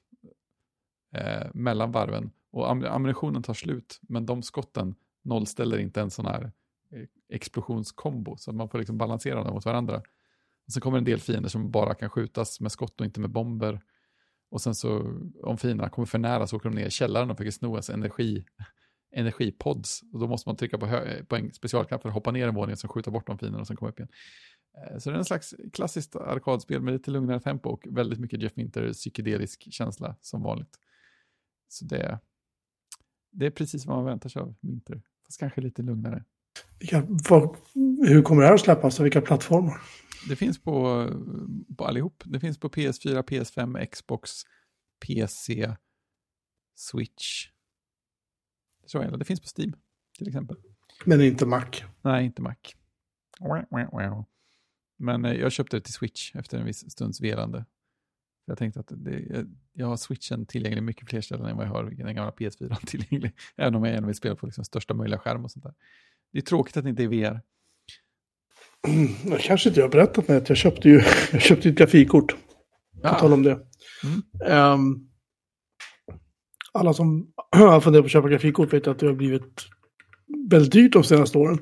eh, mellan varven. Och am ammunitionen tar slut, men de skotten, nollställer inte en sån här eh, explosionskombo. Så man får liksom balansera dem mot varandra. Och sen kommer en del fiender som bara kan skjutas med skott och inte med bomber. Och sen så, om fienderna kommer för nära så åker de ner i källaren och försöker sno ens energi, energipods. Och då måste man trycka på, hö- på en specialknapp för att hoppa ner en våning och sen skjuta bort de fienderna och sen komma upp igen. Eh, Så det är en slags klassiskt arkadspel med lite lugnare tempo och väldigt mycket Jeff Winter psykedelisk känsla som vanligt. Så det, det är precis vad man väntar sig av Winter, fast kanske lite lugnare. Vilka, vad, hur kommer det här att släppas och vilka plattformar? Det finns på, på allihop. Det finns på PS4, PS5, Xbox, PC, Switch. Det tror jag. Det finns på Steam till exempel. Men inte Mac. Nej, inte Mac. Men eh, jag köpte det till Switch efter en viss stunds velande. Jag tänkte att det, jag, har Switchen tillgänglig mycket fler ställen än vad jag har den gamla PS4 tillgänglig. Även om jag gärna vill spela på liksom största möjliga skärm och sånt där. Det är tråkigt att det inte är VR. Jag kanske inte jag har berättat med att jag köpte ju jag köpte ett grafikkort. På tal om det. Ehm, alla som har funderat på att köpa grafikkort vet att det har blivit väldigt dyrt de senaste åren.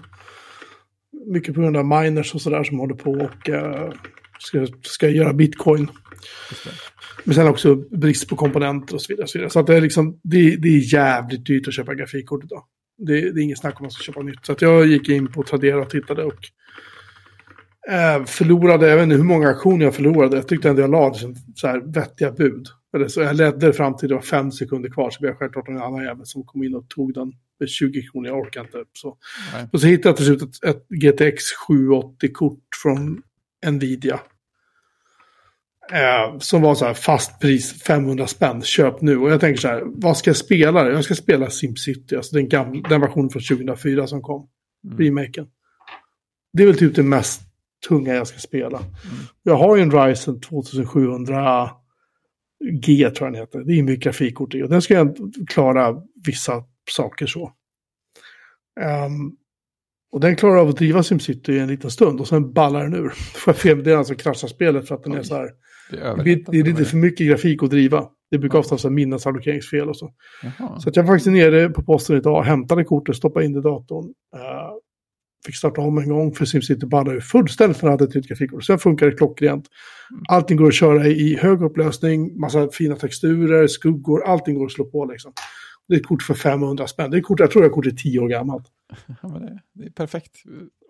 Mycket på grund av miners och sådär som håller på och eh, ska, ska göra bitcoin. Men sen också brist på komponenter och så vidare. Och så vidare. så att det, är liksom, det, det är jävligt dyrt att köpa grafikkort idag. Det, det är inget snack om att man ska köpa nytt. Så jag gick in på Tradera och tittade och eh, förlorade, jag vet inte hur många aktioner jag förlorade. Jag tyckte ändå jag la liksom, så här vettiga bud. Eller så jag ledde fram till det var fem sekunder kvar så blev jag självklart en annan jävel som kom in och tog den med 20 kronor. Jag orkar inte. Så. Nej. Och så hittade jag till slut ett, ett GTX 780-kort från Nvidia. Eh, som var så här fast pris 500 spänn, köp nu. Och jag tänker så här, vad ska jag spela? Jag ska spela SimCity, alltså den, gamla, den versionen från 2004 som kom. Mm. Remaken. Det är väl typ det mest tunga jag ska spela. Jag har ju en Ryzen 2700 G tror jag den heter. Det är mycket grafikkort i. Och den ska klara vissa saker så. Ehm, och den klarar av att driva SimCity i en liten stund och sen ballar den ur. Får jag felmeddelande som kraschar spelet för att den är så här. Det är, Det, det är lite för mycket grafik att driva. Det brukar ofta vara minnesallokeringsfel och så. Jaha. Så jag var faktiskt nere på posten idag, hämtade kortet, stoppade in det i datorn. eh, fick starta om en gång för SimCity ballade fullständigt när jag hade ett nytt grafikkort. Sen funkar det klockrent. Allting går att köra i hög upplösning, massa fina texturer, skuggor, allting går att slå på liksom. Det är ett kort för 500 spänn. Det är kort, jag tror det är kort är 10 år gammalt. Ja, det, det är perfekt.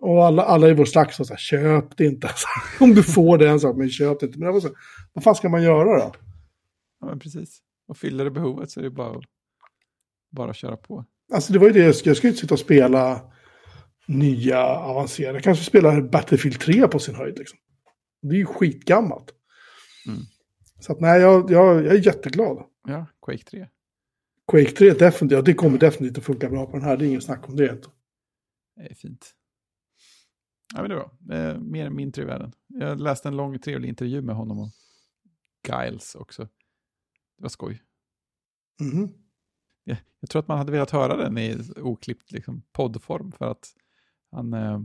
Och alla, alla i vår slags sa så här, köp det inte. Om du får det en sak, men köp det inte. Men jag var så vad fan ska man göra då? Ja, men precis. Och fyller det behovet så är det bara att bara köra på. Alltså det var ju det, jag ska, jag ska inte sitta och spela nya avancerade. Kanske spelar Battlefield 3 på sin höjd. Liksom. Det är ju skitgammalt. Mm. Så att nej, jag, jag, jag är jätteglad. Ja, Quake 3. Quake 3, definitivt, ja, det kommer definitivt att funka bra på den här. Det är ingen snack om det. Det är fint. Ja, men det bra. Eh, mer min tur i världen. Jag läste en lång trevlig intervju med honom och Giles också. Det var skoj. Mhm. Jag, jag tror att man hade velat höra den i oklippt liksom, poddform för att han, eh,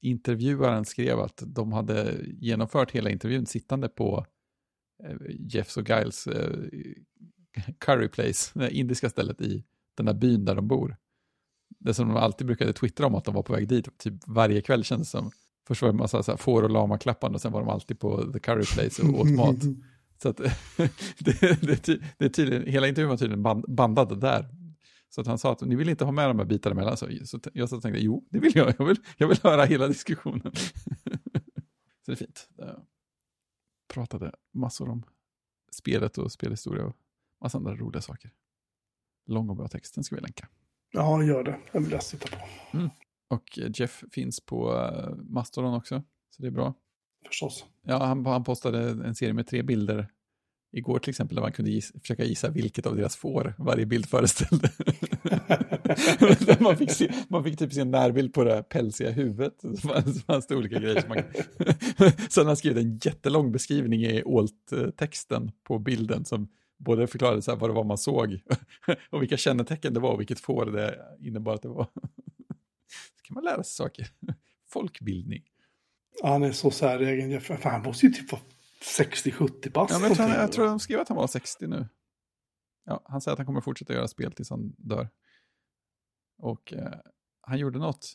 intervjuaren skrev att de hade genomfört hela intervjun sittande på eh, Jeffs och Giles eh, curry place, det indiska stället i den där byn där de bor. Det som de alltid brukade twittra om att de var på väg dit, typ varje kväll kändes som. Först var det en massa så här, får och lama klappande och sen var de alltid på the curry place och åt mat. Så att, det, det, det är tydligen, hela intervjun var tydligen band, bandad där. Så att han sa att ni vill inte ha med de här bitarna emellan. Så, jag satt och tänkte, jo, det vill jag. Jag vill, jag vill höra hela diskussionen. så det är fint. Jag pratade massor om spelet och spelhistoria och massa andra roliga saker. Lång och bra text, den ska vi länka. Ja, gör det. Den vill jag titta på. Och eh, Jeff finns på uh, Mastodon också, så det är bra. Förstås. Ja, han, han postade en serie med tre bilder igår till exempel, där man kunde giss, försöka gissa vilket av deras får varje bild föreställde. Man, fick se, man fick typ se en närbild på det här pälsiga huvudet. Så fanns, det olika grejer. Som man, sen har han skrivit en jättelång beskrivning i alt-texten på bilden som både förklarade så vad det var man såg och vilka kännetecken det var och vilket får det innebar att det var. Så kan man lära sig saker. Folkbildning. Ja, han är så säregen. Fan, han måste ju typ vara 60-70 bast. Ja, jag, tror, jag tror de skrev att han var 60 nu. Ja, han säger att han kommer fortsätta göra spel tills han dör. Och eh, han gjorde något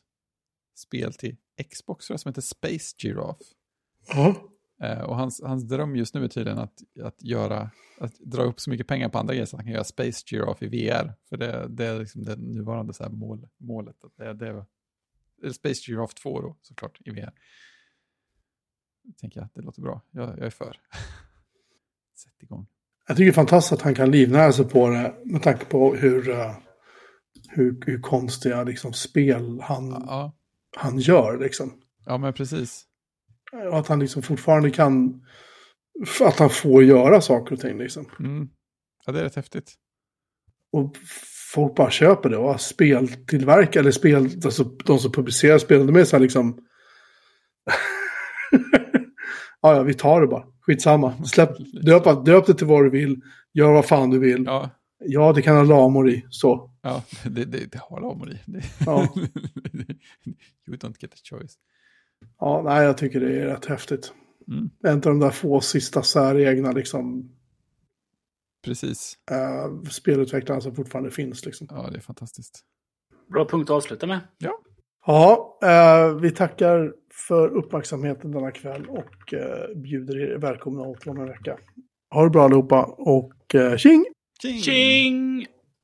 spel till Xbox som heter Space Giraffe. Ja. Eh, och hans, hans dröm just nu är tydligen att, att, göra, att dra upp så mycket pengar på andra grejer så att han kan göra Space Giraffe i VR. För det, det är liksom det nuvarande så här mål, målet. Att det, det är, Space Giraffe 2 då, såklart, i VR. Tänker jag att det låter bra. Jag, jag är för. Sätt igång. Jag tycker det är fantastiskt att han kan livnära sig på det med tanke på hur, eh, hur, hur konstiga liksom, spel han, Ja, han gör. Liksom. ja men precis. Och att han liksom fortfarande kan... Att han får göra saker och ting. Liksom. Mm. Ja, det är rätt häftigt. Och folk bara köper det. Och speltillverkare, eller spel, alltså de som publicerar spel, de är så här liksom... ja, ja, vi tar det bara. Skitsamma. Släpp, döp, döp det till vad du vill. Gör vad fan du vill. Ja, Ja, det kan ha lamor i. Så. ja det, det, det har lamor i. Det, Ja. you don't get a choice. Ja, nej, jag tycker det är rätt häftigt. Mm. En av de där få sista säregna liksom, Precis. uh, spelutvecklarna som fortfarande finns. Liksom. Ja, det är fantastiskt. Bra punkt att avsluta med. Ja, eh, vi tackar för uppmärksamheten denna kväll och eh, bjuder er välkomna åter om en vecka. Ha det bra allihopa och uh, tjing! Tjing!